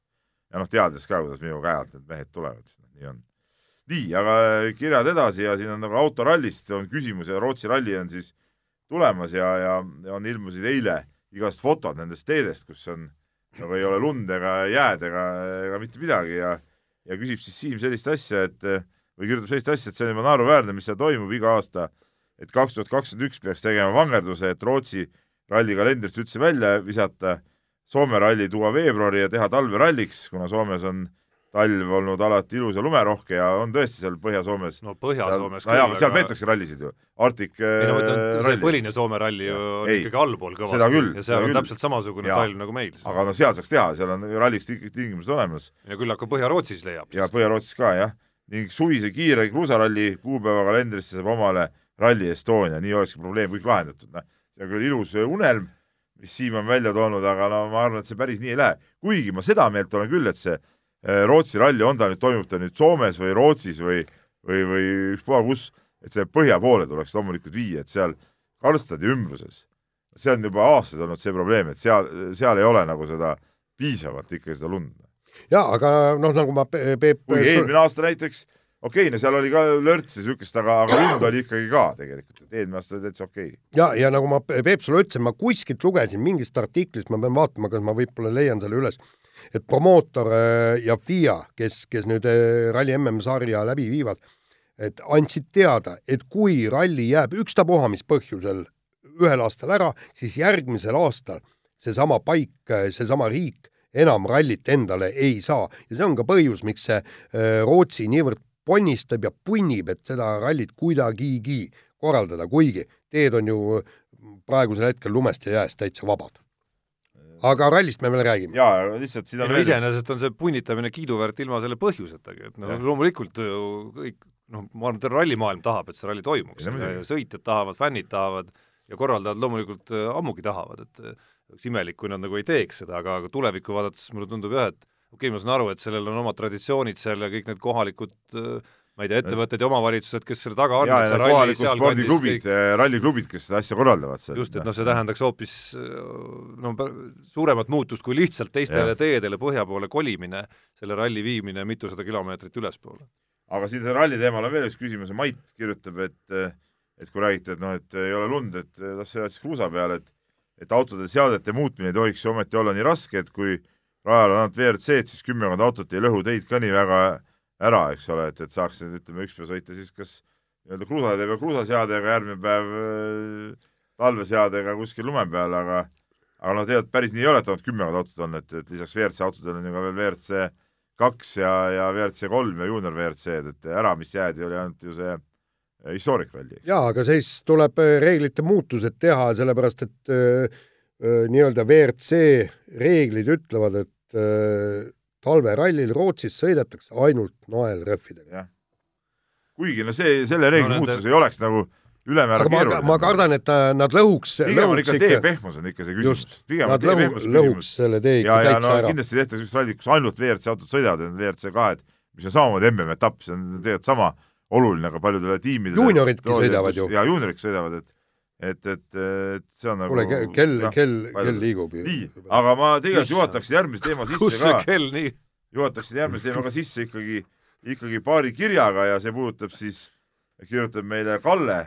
ja noh, teades ka, kuidas minu käe alt need mehed tulevad, siis noh, nii on. nii, aga kirjad edasi ja siin on nagu autorallist on küsimus ja Rootsi ralli on siis tulemas ja, ja, ja on ilmusid eile igast fotod nendest teedest, kus on nagu ei ole lund ega jääd ega, ega mitte midagi ja ja küsib siis Siim sellist asja, et või kirjutab sellist asja, et see on juba naeruväärne, mis seal toimub iga aasta, et kaks tuhat kakskümmend üks peaks tegema vangerduse, et Rootsi ralli kalendrist üldse välja visata, Soome ralli tuua veebruari ja teha talveralliks, kuna Soomes on talv olnud alati ilus ja lumerohke ja on tõesti seal Põhja-Soomes. no Põhja-Soomes küll. no seal aga... peetakse rallisid ju, Arctic ei no ma ütlen, äh, see põline Soome ralli ju on ei, ikkagi allpool kõvasti. küll. ja seal on küll. täpselt samasugune ja. talv nagu meil. aga no seal saaks teha, seal on ralliks tingimused olemas. ja küllap ka Põhja-Rootsis leiab. ja Põhja-Rootsis ka jah. ning suvise kiire kruusaralli kuupäeva kalendrisse saab omale Rally Estonia, nii olekski probleem kõik lahendatud, noh. see on küll ilus unelm, mis Siim on välja toonud, aga no ma arvan, et see päris nii ei lähe. kuigi ma seda meelt olen küll, et see Rootsi ralli, on ta nüüd, toimub ta nüüd Soomes või Rootsis või, või, või ükspuha kus, et see põhja poole tuleks loomulikult viia, et seal Karlstadi ümbruses, see on juba aastaid olnud see probleem, et seal, seal ei ole nagu seda piisavalt ikkagi seda lund. jaa, aga noh, nagu ma Peep kui eelmine aasta näiteks, okei okay,, no seal oli ka lörtsi niisugust, aga, aga lund oli ikkagi ka tegelikult, et eelmine aasta oli täitsa okei. Okay.. ja, ja nagu ma Peep sulle ütlesin, ma kuskilt lugesin mingist artiklist, ma pean vaatama, kas ma võib-olla leian selle üles et promootor äh, ja FIA, kes, kes nüüd äh, ralli MM-sarja läbi viivad, et andsid teada, et kui ralli jääb ükstapuha mis põhjusel ühel aastal ära, siis järgmisel aastal seesama paik, äh, seesama riik enam rallit endale ei saa. Ja see on ka põhjus, miks see Rootsi niivõrd ponnistab ja punnib, et seda rallit kuidagigi korraldada, kuigi teed on ju praegusel hetkel lumest ja jääst täitsa vabad aga rallist me veel räägime. jaa, lihtsalt siin on no, iseenesest on see punnitamine kiiduväärt ilma selle põhjusetagi, et no ja. loomulikult ju kõik noh, ma arvan, et rallimaailm tahab, et see ralli toimuks ja, sõitjad tahavad, fännid tahavad ja korraldajad loomulikult äh, ammugi tahavad, et äh, oleks imelik, kui nad nagu ei teeks seda, aga, aga tulevikku vaadates mulle tundub jah, et okei okay,, ma saan aru, et sellel on omad traditsioonid seal ja kõik need kohalikud äh, ma ei tea, ettevõtted ja omavalitsused, kes selle taga on. ja, ja kohalikud spordiklubid, ralliklubid, kes seda asja korraldavad. just, et noh, see tähendaks hoopis no suuremat muutust kui lihtsalt teistele ja. teedele põhja poole kolimine, selle ralli viimine mitusada kilomeetrit ülespoole. aga siin selle ralli teemal on veel üks küsimus Mait kirjutab, et et kui räägite, et noh, et ei ole lund, et las see jääb siis kruusa peale, et et autode seadete muutmine ei tohiks ometi olla nii raske, et kui rajal on ainult WRC-d, siis kümmekond autot ei lõhu teid ka nii väga ära, eks ole, et, et saaks, ütleme, üks päev sõita siis kas nii-öelda kruusateed või kruusaseadega, järgmine päev äh, talveseadega kuskil lume peal, aga aga noh, tegelikult päris nii ei ole, et ainult kümmekond autot on, et, et lisaks WRC autodele on ju ka veel WRC kaks ja, ja WRC kolm ja juunior WRC-d, et ära, mis jäädi, oli ainult ju see äh, historikralli. jaa, aga siis tuleb äh, reeglite muutused teha, sellepärast et äh, nii-öelda WRC reeglid ütlevad, et äh, talverallil Rootsis sõidetakse ainult naelrehvidega. kuigi no see, selle reegli no, muutus nende... ei oleks nagu ülemäära keeruline. ma kardan, et nad lõhuks. pigem on ikka tee pehmus on ikka see küsimus. pigem on tee pehmus küsimus. selle tee ikka täitsa no, ära. kindlasti tehtakse üks ralli, kus ainult WRC autod sõidavad, need WRC kahed, mis on samamoodi MM-etapp, see on tegelikult sama oluline ka paljudele tiimidele. juunioridki sõidavad ju. jaa, juuniorid sõidavad, et et, et, et see on nagu kuule, kell, kell, kell liigub ju. nii, aga ma tegelikult juhataksin järgmise teema sisse kus ka. kell nii? juhataksin järgmise teema ka sisse ikkagi, ikkagi paari kirjaga ja see puudutab siis, kirjutab meile Kalle,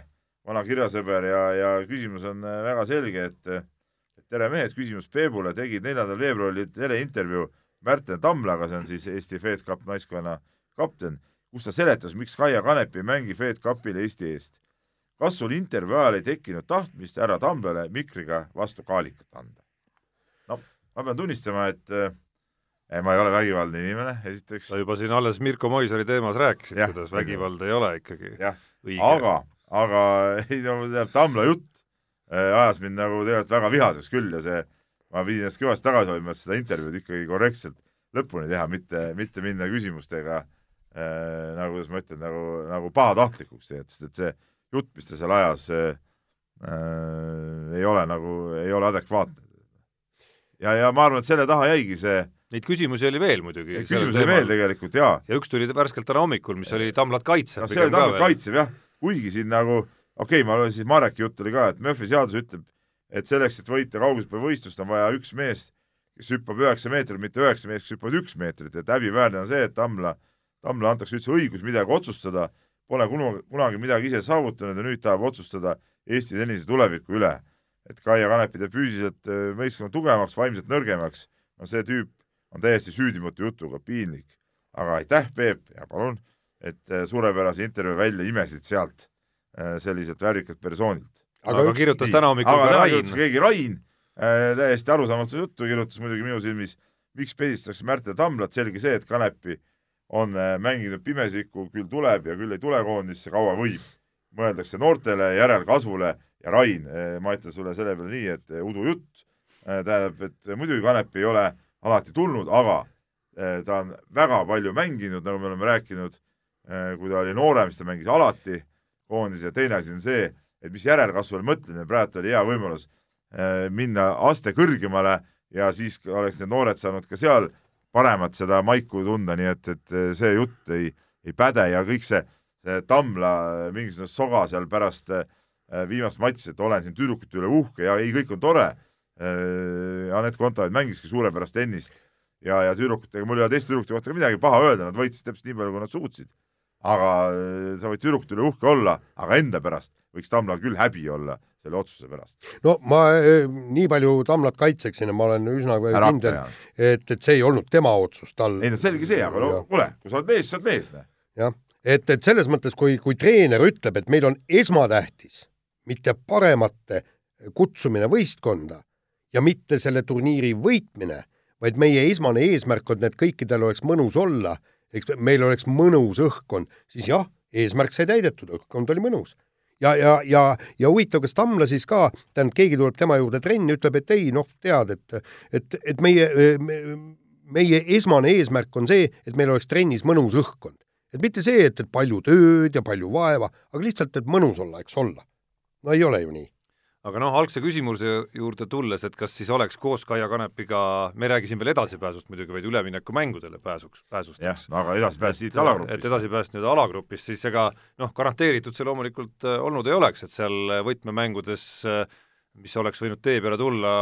vana kirjasõber ja, ja küsimus on äh, väga selge, et et tere mehed, küsimus Peebule, tegid neljandal veebruaril teleintervjuu Märten Tamlaga, see on siis Eesti Fed Cup naiskonna kapten, kus ta seletas, miks Kaia Kanep ei mängi Fed Cupil Eesti eest kas sul intervjuu ajal ei tekkinud tahtmist härra Tamblele mikriga vastu kaalikat anda? no ma pean tunnistama, et eh, ma ei ole vägivaldne inimene, esiteks. sa juba siin alles Mirko Moisari teemas rääkisid, kuidas vägivald ei ole ikkagi õige. aga, aga *laughs* ei no tead, Tambla jutt eh, ajas mind nagu tegelikult väga vihaseks küll ja see, ma pidin ennast kõvasti tagasi hoidma, et seda intervjuud ikkagi korrektselt lõpuni teha, mitte, mitte minna küsimustega äh, nagu, kuidas ma ütlen, nagu, nagu pahatahtlikuks tegelikult, sest et see jutt, mis ta seal ajas äh,, ei ole nagu, ei ole adekvaatne. ja, ja ma arvan, et selle taha jäigi see Neid küsimusi oli veel muidugi. küsimusi oli veel tegelikult, jaa. ja üks tuli värskelt täna hommikul, mis oli Tamlat kaitsev. no see oli Tamlat kaitsev jah, kuigi siin nagu, okei okay,, ma siis Mareki jutt oli ka, et Murphy seadus ütleb, et selleks, et võita kaugushüppevõistlust, on vaja üks mees, kes hüppab üheksa meetrit, mitte üheksa meest, kes hüppavad üks meetrit, et häbiväärne on see, et Tamla, Tamla antakse üldse õigus midagi otsustada, pole kunagi, kunagi midagi ise saavutanud ja nüüd tahab otsustada Eesti tennise tuleviku üle. et Kaia Kanepi teeb füüsiliselt äh, meeskonna tugevamaks, vaimselt nõrgemaks, no see tüüp on täiesti süüdimatu jutuga, piinlik. aga aitäh, Peep, ja palun, et äh, suurepärase intervjuu välja imesid sealt äh, selliselt värvikalt persoonilt. aga, kirjutas täna hommikul ka Rain. keegi Rain äh,, täiesti arusaamatu juttu, kirjutas muidugi minu silmis, miks pedistatakse Märten Tamblat, selge see, et Kanepi on äh, mänginud pimesikku, küll tuleb ja küll ei tule koondisse, kaua võib. mõeldakse noortele, järelkasvule ja Rain, äh, ma ütlen sulle selle peale nii, et äh, udujutt, tähendab, et muidugi Kanep ei ole alati tulnud, aga ta on väga palju mänginud, nagu me oleme rääkinud, kui ta oli noorem, siis ta mängis alati koondis ja teine asi on see, et mis järelkasvule mõtlemine, praegu oli hea võimalus äh, minna aste kõrgemale ja siis oleks need noored saanud ka seal paremat seda maiku tunda, nii et, et äh, see jutt ei, ei päde ja kõik see, see Tamla mingisugune soga seal pärast äh, viimast matši, et olen siin tüdrukute üle uhke ja ei, kõik on tore. Anett Kontaveit mängiski suurepärast tennist ja, ja tüdrukutega, mul ei ole teiste tüdrukute kohta ka midagi paha öelda, nad võitsid täpselt nii palju, kui nad suutsid aga äh, sa võid tüdrukute üle uhke olla, aga enda pärast võiks Tamlal küll häbi olla selle otsuse pärast. no ma äh, nii palju Tamlat kaitseksin ja ma olen üsna Ära kindel, et, et see ei olnud tema otsus, tal. Ei no selge see, aga no kuule, kui sa oled mees, sa oled mees, jah, et, et selles mõttes, kui, kui treener ütleb, et meil on esmatähtis mitte paremate kutsumine võistkonda ja mitte selle turniiri võitmine, vaid meie esmane eesmärk on, et kõikidel oleks mõnus olla eks meil oleks mõnus õhkkond, siis jah, eesmärk sai täidetud, õhkkond oli mõnus. ja, ja, ja, ja huvitav, kas Tamla siis ka, tähendab, keegi tuleb tema juurde trenni, ütleb, et ei, noh, tead, et, et, et meie me,, meie esmane eesmärk on see, et meil oleks trennis mõnus õhkkond. et mitte see, et, et palju tööd ja palju vaeva, aga lihtsalt, et mõnus olla, eks olla. no ei ole ju nii aga noh, algse küsimuse juurde tulles, et kas siis oleks koos Kaia Kanepiga, me siin veel edasipääsust muidugi, vaid üleminekumängudele pääsuks, pääsust. jah, aga edasipääs siit alagrupist. et edasipääs nii-öelda alagrupist, siis ega noh, garanteeritud see loomulikult äh, olnud ei oleks, et seal võtmemängudes äh, mis oleks võinud tee peale tulla,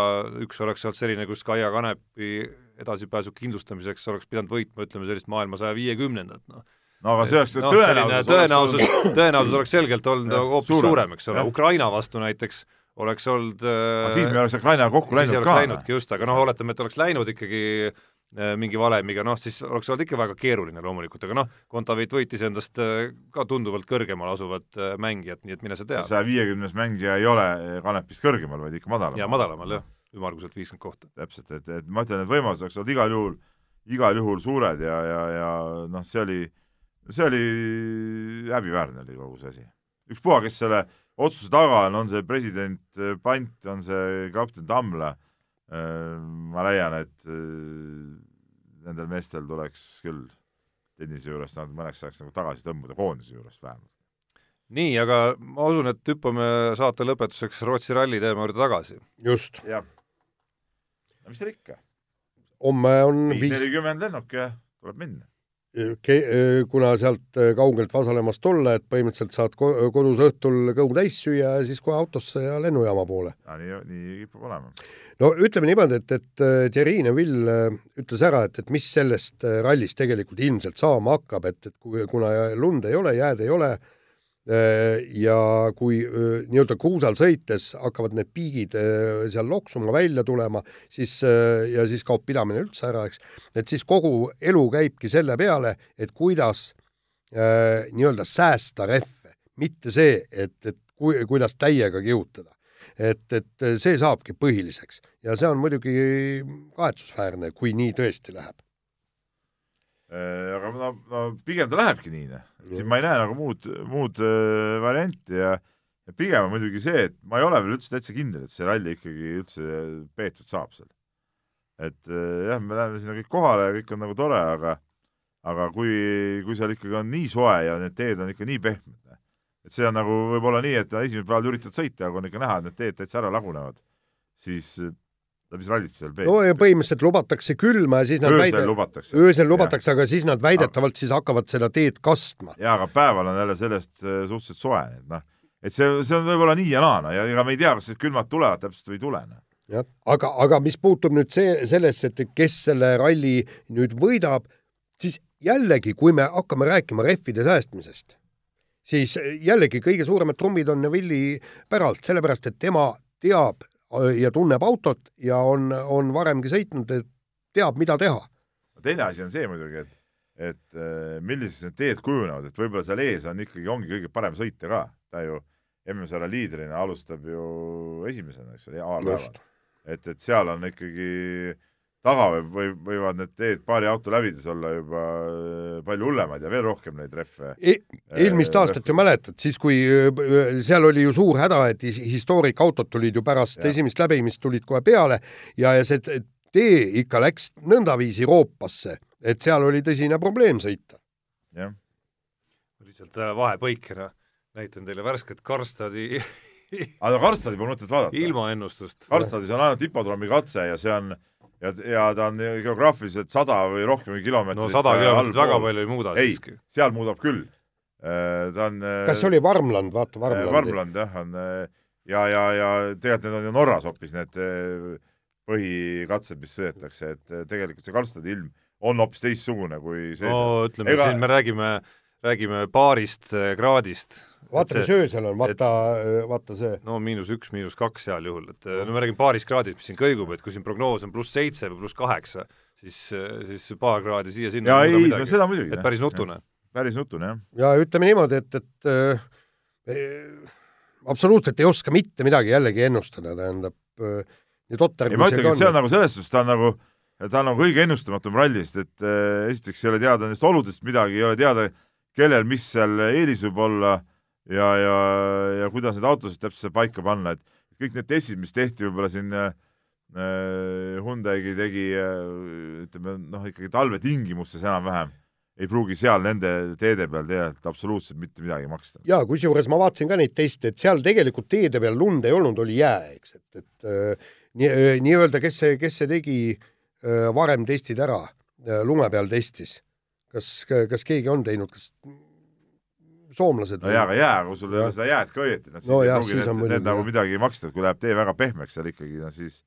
üks oleks olnud selline, kus Kaia Kanepi edasipääsu kindlustamiseks oleks pidanud võitma, ütleme sellist maailma saja viiekümnendat, noh. No aga see oleks no, tõenäosus tõenäosus, tõenäosus oleks selgelt olnud hoopis suurem, eks ole, Ukraina vastu näiteks oleks olnud äh, siis me oleks Ukrainaga kokku läinud ka. läinudki just, aga noh, oletame, et oleks läinud ikkagi äh, mingi valemiga, noh siis oleks olnud ikka väga keeruline loomulikult, aga noh, Kontaveit võitis endast äh, ka tunduvalt kõrgemal asuvat mängijat, nii et mine sa tea. saja viiekümnes mängija ei ole Kanepist kõrgemal, vaid ikka madalamal. jaa, madalamal jah, ümmarguselt viiskümmend kohta. täpselt, et, et ma ütlen, et võimalused oleks olnud igal juhul, igal juhul suured ja, ja, ja noh, see oli, see oli häbiväärne oli kogu see asi. ükspuha, kes selle otsuse taga on, on see president äh, Pant, on see kapten Tammla, äh, ma leian, et äh, nendel meestel tuleks küll tennise juurest nad mõneks ajaks nagu tagasi tõmbuda, koondise juurest vähemalt. nii, aga ma usun, et hüppame saate lõpetuseks Rootsi ralli teema juurde tagasi. just. jah. no mis seal ikka? homme on viis nelikümmend lennuk ja tuleb minna kuna sealt äh, kaugelt Vasalemmast tulla, et põhimõtteliselt saad kodus õhtul kõhu täis süüa ja siis kohe autosse ja lennujaama poole. nii, nii kipub olema. no ütleme niimoodi, et, et Thierry Neville ütles ära, et, et mis sellest rallist tegelikult ilmselt saama hakkab, et, et kuna lund ei ole, jääd ei ole, ja kui äh, nii-öelda kruusal sõites hakkavad need piigid äh, seal loksuma, välja tulema, siis ja siis kaob pidamine üldse ära, eks, et siis kogu elu käibki selle peale, et kuidas nii-öelda säästa rehve, mitte see, et, et kui, kuidas täiega kihutada. et, et see saabki põhiliseks. Ja see on muidugi kahetsusväärne, kui nii tõesti läheb. Äh, aga no, no pigem ta lähebki nii, noh. siin ma ei näe nagu muud, muud äh, varianti ja, ja pigem on muidugi see, et ma ei ole veel üldse täitsa kindel, et see ralli ikkagi üldse peetud saab seal. et äh, jah, me läheme sinna kõik kohale ja kõik on nagu tore, aga aga kui, kui seal ikkagi on nii soe ja need teed on ikka nii pehmed, noh, et see on nagu võib-olla nii, et esimesel päeval üritad sõita, aga on ikka näha, et need teed täitsa ära lagunevad, siis mis rallit seal peeti? no ja põhimõtteliselt lubatakse külma ja siis nad öösel väide... lubatakse. öösel lubatakse, aga siis nad väidetavalt siis hakkavad seda teed kastma. jaa, aga päeval on jälle sellest äh, suhteliselt soe, et noh, et see, see on võib-olla nii ja naa, no ja ega me ei tea, kas need külmad tulevad täpselt või ei tule. Noh. jah, aga, aga mis puutub nüüd see, sellesse, et kes selle ralli nüüd võidab, siis jällegi, kui me hakkame rääkima rehvide säästmisest, siis jällegi kõige suuremad trummid on Neville'i päralt, sellepärast et tema teab ja tunneb autot ja on, on varemgi sõitnud, et teab, mida teha. teine asi on see muidugi, et, et äh, milliseks need teed kujunevad, et võib-olla seal ees on ikkagi, ongi kõige parem sõita ka, ta ju MM-sarja liidrina alustab ju esimesena, eks ole, avapäeval. et, et seal on ikkagi äh, taga võib, võivad need teed paari auto läbides olla juba äh, palju hullemad ja veel rohkem neid rehve e. eelmist äh, aastat ju mäletad, siis kui äh, seal oli ju suur häda, et historiikautod tulid ju pärast ja. esimest läbimist tulid kohe peale ja, ja see tee ikka läks nõndaviisi roopasse, et seal oli tõsine probleem sõita. jah. lihtsalt vahepõikena näitan teile värsket Karstadi *laughs* aga Karstadi pole mõtet vaadata. ilmaennustust. Karstadis on ainult hipodroomi katse ja see on ja, ja ta on geograafiliselt sada või rohkem kilomeetrit no sada kilomeetrit väga palju ei muuda ei, siiski. seal muudab küll. Äh, ta on äh, kas see oli Varmland, vaata äh, Varmland. Varmland jah, on ja, ja, ja tegelikult need on ju Norras hoopis need põhikatsed, mis sõidetakse, et tegelikult see Karlstadi ilm on hoopis teistsugune kui see no ütleme Ega..., siin me räägime, räägime paarist kraadist vaata, mis öösel on, vaata et..., vaata see. no miinus üks, miinus kaks heal juhul, et no ma räägin paarist kraadist, mis siin kõigub, et kui siin prognoos on pluss seitse või pluss kaheksa, siis, siis paar kraadi siia-sinna jaa, ei, no seda muidugi. et päris nutune. päris nutune, jah. ja ütleme niimoodi, et, et äh, absoluutselt ei oska mitte midagi jällegi ennustada, tähendab äh, nii totter ei, ma ütlengi, et see on nagu selles suhtes, ta on nagu ta on nagu kõige ennustamatum rallist, et äh, esiteks ei ole teada nendest oludest midagi, ei ole teada, kellel mis seal eelis võib olla ja, ja, ja kuidas neid autosid täpselt paika panna, et kõik need testid, mis tehti võib-olla siin äh, Hyundai'gi tegi äh, ütleme noh, ikkagi talvetingimustes enam-vähem, ei pruugi seal nende teede peal tegelikult absoluutselt mitte midagi maksta. jaa, kusjuures ma vaatasin ka neid teste, et seal tegelikult teede peal lund ei olnud, oli jää, eks, et, et äh, nii, äh, nii-öelda, kes see, kes see tegi äh, varem testid ära äh,, lume peal testis, kas, kas keegi on teinud, kas soomlased. no jaa, aga jää, kui sul ei ole seda jääd ka õieti, noh siis no, ei pruugi need, need, need nagu midagi ei maksta, et kui läheb tee väga pehmeks seal ikkagi, no siis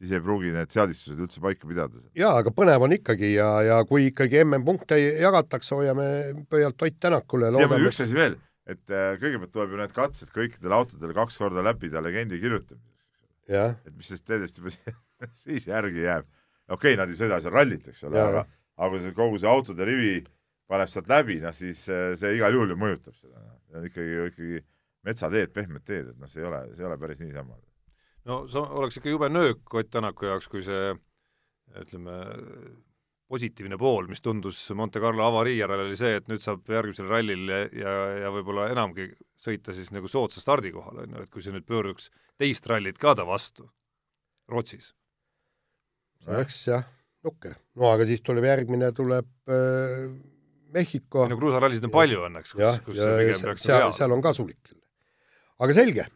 siis ei pruugi need seadistused üldse paika pidada. jaa, aga põnev on ikkagi ja, ja kui ikkagi MM-punkte jagatakse, hoiame pöialt Ott Tänakule. üks asi veel, et äh, kõigepealt tuleb ju need katsed kõikidele autodele kaks korda läbida legendi kirjutamiseks. et mis sellest teedest juba *laughs* siis järgi jääb. okei okay,, nad ei sõida seal rallit, eks ole, aga aga see kogu see autode rivi paneb sealt läbi, noh siis eh, see igal juhul ju mõjutab seda, see on ikkagi, ikkagi metsateed, pehmed teed, et noh, see ei ole, see ei ole päris niisama. no see oleks ikka jube nöök Ott Tänaku jaoks, kui see ütleme, positiivne pool, mis tundus Monte Carlo avarii järel, oli see, et nüüd saab järgmisel rallil ja, ja, ja võib-olla enamgi sõita siis nagu soodsa stardikohal, on ju, et kui see nüüd pöörduks teist rallit ka ta vastu Rootsis. see oleks jah, nukker. no aga siis tuleb järgmine, tuleb äh Mehhiko. no kruusarallisid on palju õnneks, kus, kus ja, pigem peaks seal, seal on kasulik aga selge,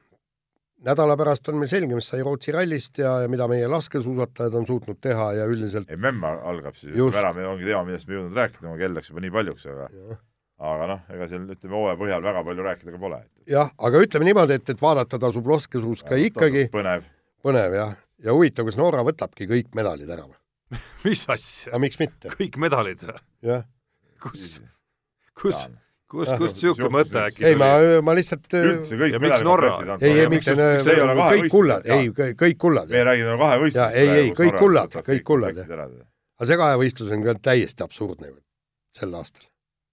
nädala pärast on meil selge, mis sai Rootsi rallist ja, ja mida meie laskesuusatajad on suutnud teha ja üldiselt MM algab siis ära, meil ongi teema, millest me ei jõudnud rääkida, kell läks juba nii paljuks, aga ja. aga noh, ega seal ütleme hooaja põhjal väga palju rääkida ka pole. jah, aga ütleme niimoodi, et, et vaadata tasub laskesuuska ikkagi. põnev. põnev jah, ja huvitav, kas Norra võtabki kõik medalid ära või *laughs* mis asja? aga miks mitte? kõik medalid või? jah kus, kus, kus, kust niisugune mõte äkki ei, ma, ma lihtsalt üldse kõik ja miks Norra? ei, ei mitte kõik kullad, ei, kõik kullad. me räägime kahevõistlusest. ei, ei, kõik kullad, kõik kullad, jah. aga see kahevõistlus on ka täiesti absurdne sel aastal.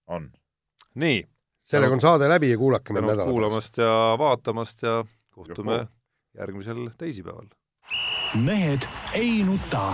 on. nii. sellega on saade läbi ja kuulake meid nädala pärast. kuulamast ja vaatamast ja kohtume Juhu. järgmisel teisipäeval. mehed ei nuta